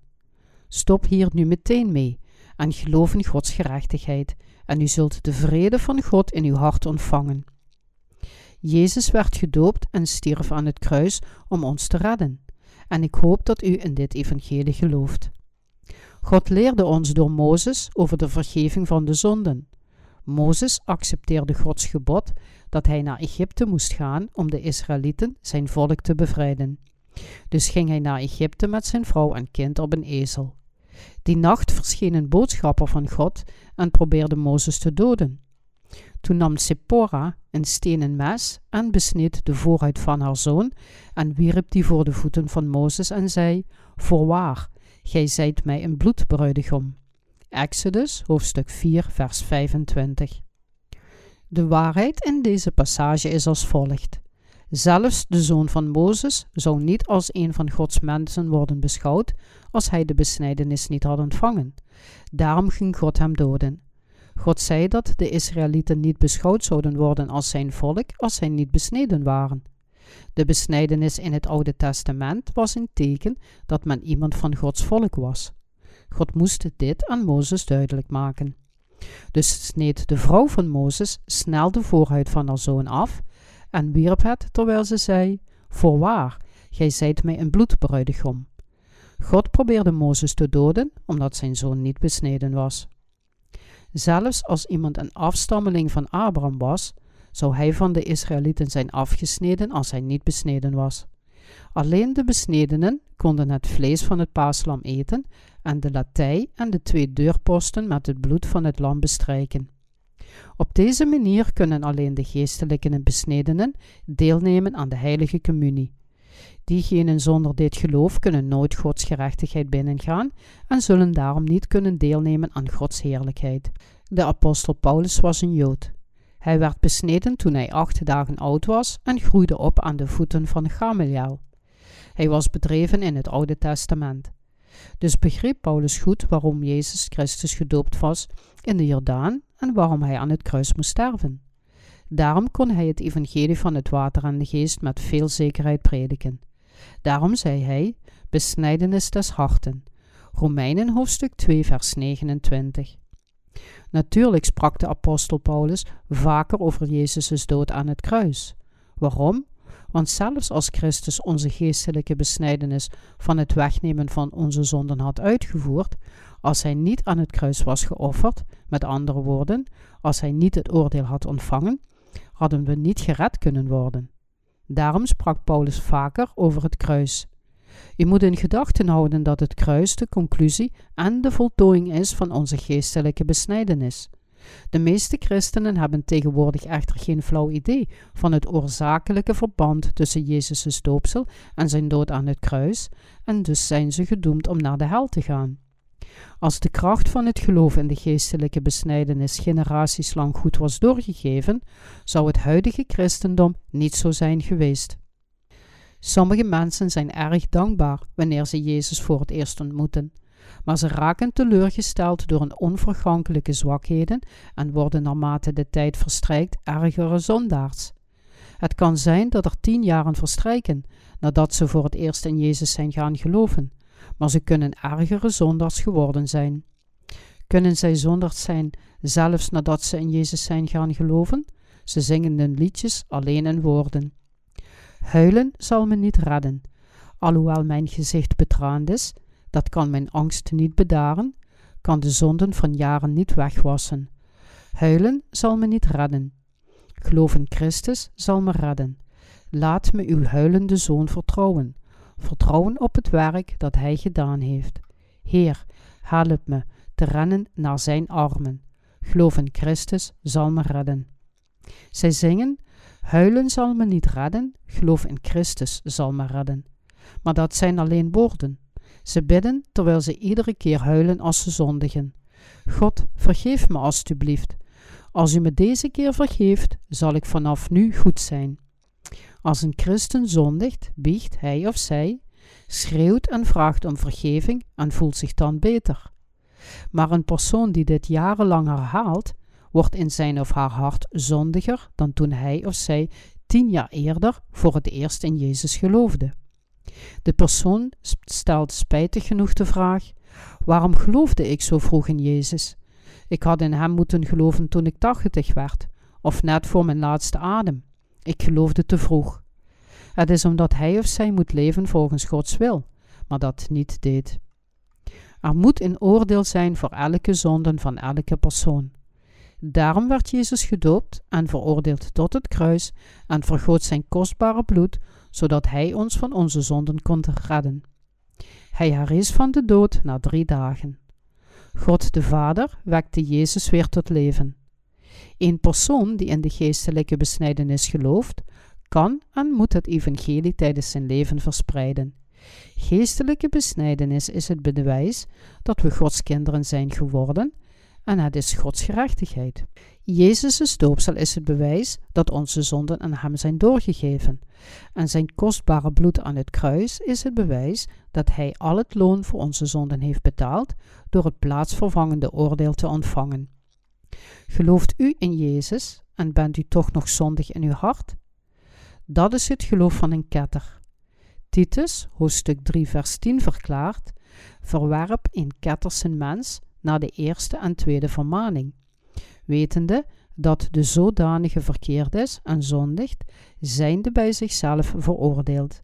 Stop hier nu meteen mee en geloof in Gods gerechtigheid, en u zult de vrede van God in uw hart ontvangen. Jezus werd gedoopt en stierf aan het kruis om ons te redden, en ik hoop dat u in dit evangelie gelooft. God leerde ons door Mozes over de vergeving van de zonden. Mozes accepteerde Gods gebod dat hij naar Egypte moest gaan om de Israëlieten, zijn volk, te bevrijden. Dus ging hij naar Egypte met zijn vrouw en kind op een ezel. Die nacht verscheen een boodschapper van God en probeerde Mozes te doden. Toen nam Sephora een stenen mes en besneed de voorhuid van haar zoon en wierp die voor de voeten van Mozes en zei: Voorwaar, gij zijt mij een bloedbruidegom. Exodus hoofdstuk 4 vers 25 De waarheid in deze passage is als volgt. Zelfs de zoon van Mozes zou niet als een van Gods mensen worden beschouwd als hij de besnijdenis niet had ontvangen. Daarom ging God hem doden. God zei dat de Israëlieten niet beschouwd zouden worden als zijn volk als zij niet besneden waren. De besnijdenis in het Oude Testament was een teken dat men iemand van Gods volk was. God moest dit aan Mozes duidelijk maken. Dus sneed de vrouw van Mozes snel de voorhuid van haar zoon af en wierp het terwijl ze zei: Voorwaar, gij zijt mij een bloedbruidegom. God probeerde Mozes te doden omdat zijn zoon niet besneden was. Zelfs als iemand een afstammeling van Abraham was, zou hij van de Israëlieten zijn afgesneden als hij niet besneden was. Alleen de besnedenen konden het vlees van het paaslam eten en de latij en de twee deurposten met het bloed van het lam bestrijken. Op deze manier kunnen alleen de geestelijke en besnedenen deelnemen aan de heilige communie. Diegenen zonder dit geloof kunnen nooit Gods gerechtigheid binnengaan en zullen daarom niet kunnen deelnemen aan Gods heerlijkheid. De apostel Paulus was een Jood. Hij werd besneden toen hij acht dagen oud was en groeide op aan de voeten van Gamaliel. Hij was bedreven in het Oude Testament. Dus begreep Paulus goed waarom Jezus Christus gedoopt was in de Jordaan en waarom hij aan het kruis moest sterven. Daarom kon hij het evangelie van het water en de geest met veel zekerheid prediken. Daarom zei hij, besnijdenis des harten. Romeinen hoofdstuk 2 vers 29. Natuurlijk sprak de apostel Paulus vaker over Jezus' dood aan het kruis. Waarom? Want zelfs als Christus onze geestelijke besnijdenis van het wegnemen van onze zonden had uitgevoerd, als hij niet aan het kruis was geofferd, met andere woorden, als hij niet het oordeel had ontvangen, hadden we niet gered kunnen worden. Daarom sprak Paulus vaker over het kruis. Je moet in gedachten houden dat het kruis de conclusie en de voltooiing is van onze geestelijke besnijdenis. De meeste christenen hebben tegenwoordig echter geen flauw idee van het oorzakelijke verband tussen Jezus' doopsel en zijn dood aan het kruis, en dus zijn ze gedoemd om naar de hel te gaan. Als de kracht van het geloof in de geestelijke besnijdenis generaties lang goed was doorgegeven, zou het huidige christendom niet zo zijn geweest. Sommige mensen zijn erg dankbaar wanneer ze Jezus voor het eerst ontmoeten, maar ze raken teleurgesteld door hun onvergankelijke zwakheden en worden naarmate de tijd verstrijkt ergere zondaars. Het kan zijn dat er tien jaren verstrijken nadat ze voor het eerst in Jezus zijn gaan geloven, maar ze kunnen ergere zondaars geworden zijn. Kunnen zij zondaars zijn zelfs nadat ze in Jezus zijn gaan geloven? Ze zingen hun liedjes alleen in woorden. Huilen zal me niet redden. Alhoewel mijn gezicht betraand is, dat kan mijn angst niet bedaren, kan de zonden van jaren niet wegwassen. Huilen zal me niet redden. Geloof in Christus zal me redden. Laat me uw huilende zoon vertrouwen. Vertrouwen op het werk dat hij gedaan heeft. Heer, help me te rennen naar zijn armen. Geloof in Christus zal me redden. Zij zingen Huilen zal me niet redden, geloof in Christus zal me redden. Maar dat zijn alleen woorden. Ze bidden terwijl ze iedere keer huilen als ze zondigen. God, vergeef me alstublieft. Als u me deze keer vergeeft, zal ik vanaf nu goed zijn. Als een christen zondigt, biegt hij of zij, schreeuwt en vraagt om vergeving en voelt zich dan beter. Maar een persoon die dit jarenlang herhaalt, wordt in zijn of haar hart zondiger dan toen hij of zij tien jaar eerder voor het eerst in Jezus geloofde. De persoon stelt spijtig genoeg de vraag: Waarom geloofde ik zo vroeg in Jezus? Ik had in Hem moeten geloven toen ik tachtig werd, of net voor mijn laatste adem. Ik geloofde te vroeg. Het is omdat hij of zij moet leven volgens Gods wil, maar dat niet deed. Er moet een oordeel zijn voor elke zonde van elke persoon. Daarom werd Jezus gedoopt en veroordeeld tot het kruis en vergoot zijn kostbare bloed, zodat hij ons van onze zonden kon redden. Hij herrees van de dood na drie dagen. God de Vader wekte Jezus weer tot leven. Een persoon die in de geestelijke besnijdenis gelooft, kan en moet het evangelie tijdens zijn leven verspreiden. Geestelijke besnijdenis is het bewijs dat we Gods kinderen zijn geworden en het is Gods gerechtigheid. Jezus' doopsel is het bewijs dat onze zonden aan Hem zijn doorgegeven. En zijn kostbare bloed aan het kruis is het bewijs dat Hij al het loon voor onze zonden heeft betaald door het plaatsvervangende oordeel te ontvangen. Gelooft u in Jezus en bent u toch nog zondig in uw hart? Dat is het geloof van een ketter. Titus, hoofdstuk 3, vers 10 verklaart: Verwerp een mens na de eerste en tweede vermaning, wetende dat de zodanige verkeerd is en zondigt, zijnde bij zichzelf veroordeeld.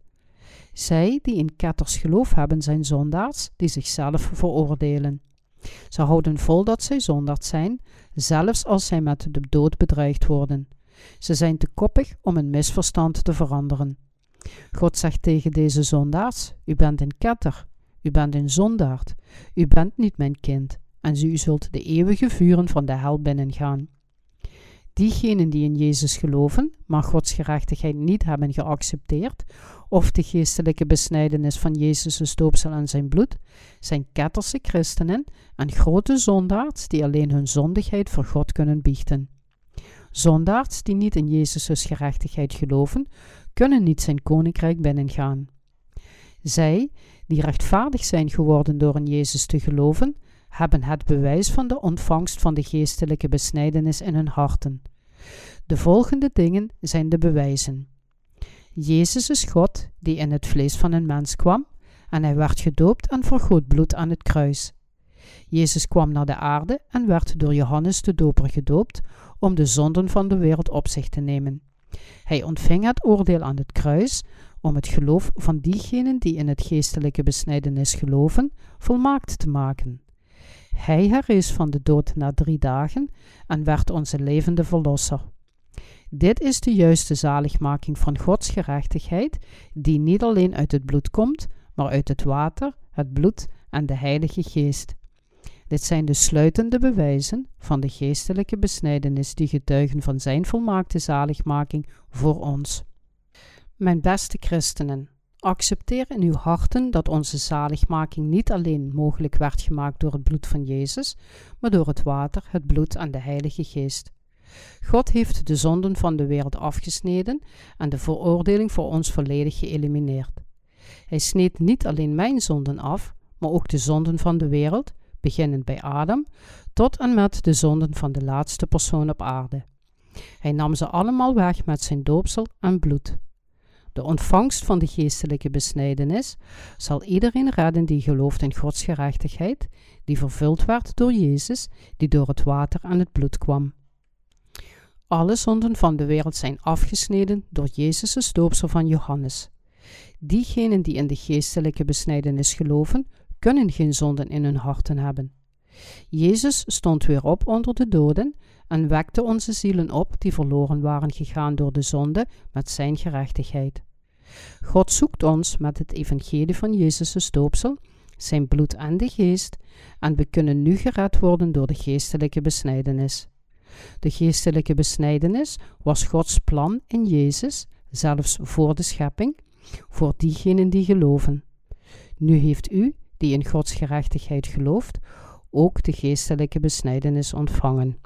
Zij die in ketters geloof hebben, zijn zondaars die zichzelf veroordelen. Ze houden vol dat zij zondaard zijn, zelfs als zij met de dood bedreigd worden. Ze zijn te koppig om een misverstand te veranderen. God zegt tegen deze zondaars: U bent een ketter, u bent een zondaard, u bent niet mijn kind en u zult de eeuwige vuren van de hel binnengaan. Diegenen die in Jezus geloven, maar Gods gerechtigheid niet hebben geaccepteerd, of de geestelijke besnijdenis van Jezus' doopsel en zijn bloed, zijn ketterse christenen en grote zondaars die alleen hun zondigheid voor God kunnen biechten. Zondaars die niet in Jezus' gerechtigheid geloven, kunnen niet zijn koninkrijk binnengaan. Zij, die rechtvaardig zijn geworden door in Jezus te geloven, hebben het bewijs van de ontvangst van de geestelijke besnijdenis in hun harten. De volgende dingen zijn de bewijzen. Jezus is God die in het vlees van een mens kwam en hij werd gedoopt en vergoot bloed aan het kruis. Jezus kwam naar de aarde en werd door Johannes de Doper gedoopt om de zonden van de wereld op zich te nemen. Hij ontving het oordeel aan het kruis om het geloof van diegenen die in het geestelijke besnijdenis geloven volmaakt te maken. Hij herrees van de dood na drie dagen en werd onze levende verlosser. Dit is de juiste zaligmaking van Gods gerechtigheid, die niet alleen uit het bloed komt, maar uit het water, het bloed en de Heilige Geest. Dit zijn de sluitende bewijzen van de geestelijke besnijdenis die getuigen van Zijn volmaakte zaligmaking voor ons. Mijn beste christenen, accepteer in uw harten dat onze zaligmaking niet alleen mogelijk werd gemaakt door het bloed van Jezus, maar door het water, het bloed en de Heilige Geest. God heeft de zonden van de wereld afgesneden en de veroordeling voor ons volledig geëlimineerd. Hij sneed niet alleen mijn zonden af, maar ook de zonden van de wereld, beginnend bij Adam, tot en met de zonden van de laatste persoon op aarde. Hij nam ze allemaal weg met zijn doopsel en bloed. De ontvangst van de geestelijke besnijdenis zal iedereen redden die gelooft in Gods gerechtigheid, die vervuld werd door Jezus, die door het water en het bloed kwam. Alle zonden van de wereld zijn afgesneden door Jezus' doopsel van Johannes. Diegenen die in de geestelijke besnijdenis geloven, kunnen geen zonden in hun harten hebben. Jezus stond weer op onder de doden en wekte onze zielen op die verloren waren gegaan door de zonde met zijn gerechtigheid. God zoekt ons met het evangelie van Jezus' doopsel, zijn bloed en de geest, en we kunnen nu gered worden door de geestelijke besnijdenis. De geestelijke besnijdenis was Gods plan in Jezus, zelfs voor de schepping, voor diegenen die geloven. Nu heeft u, die in Gods gerechtigheid gelooft, ook de geestelijke besnijdenis ontvangen.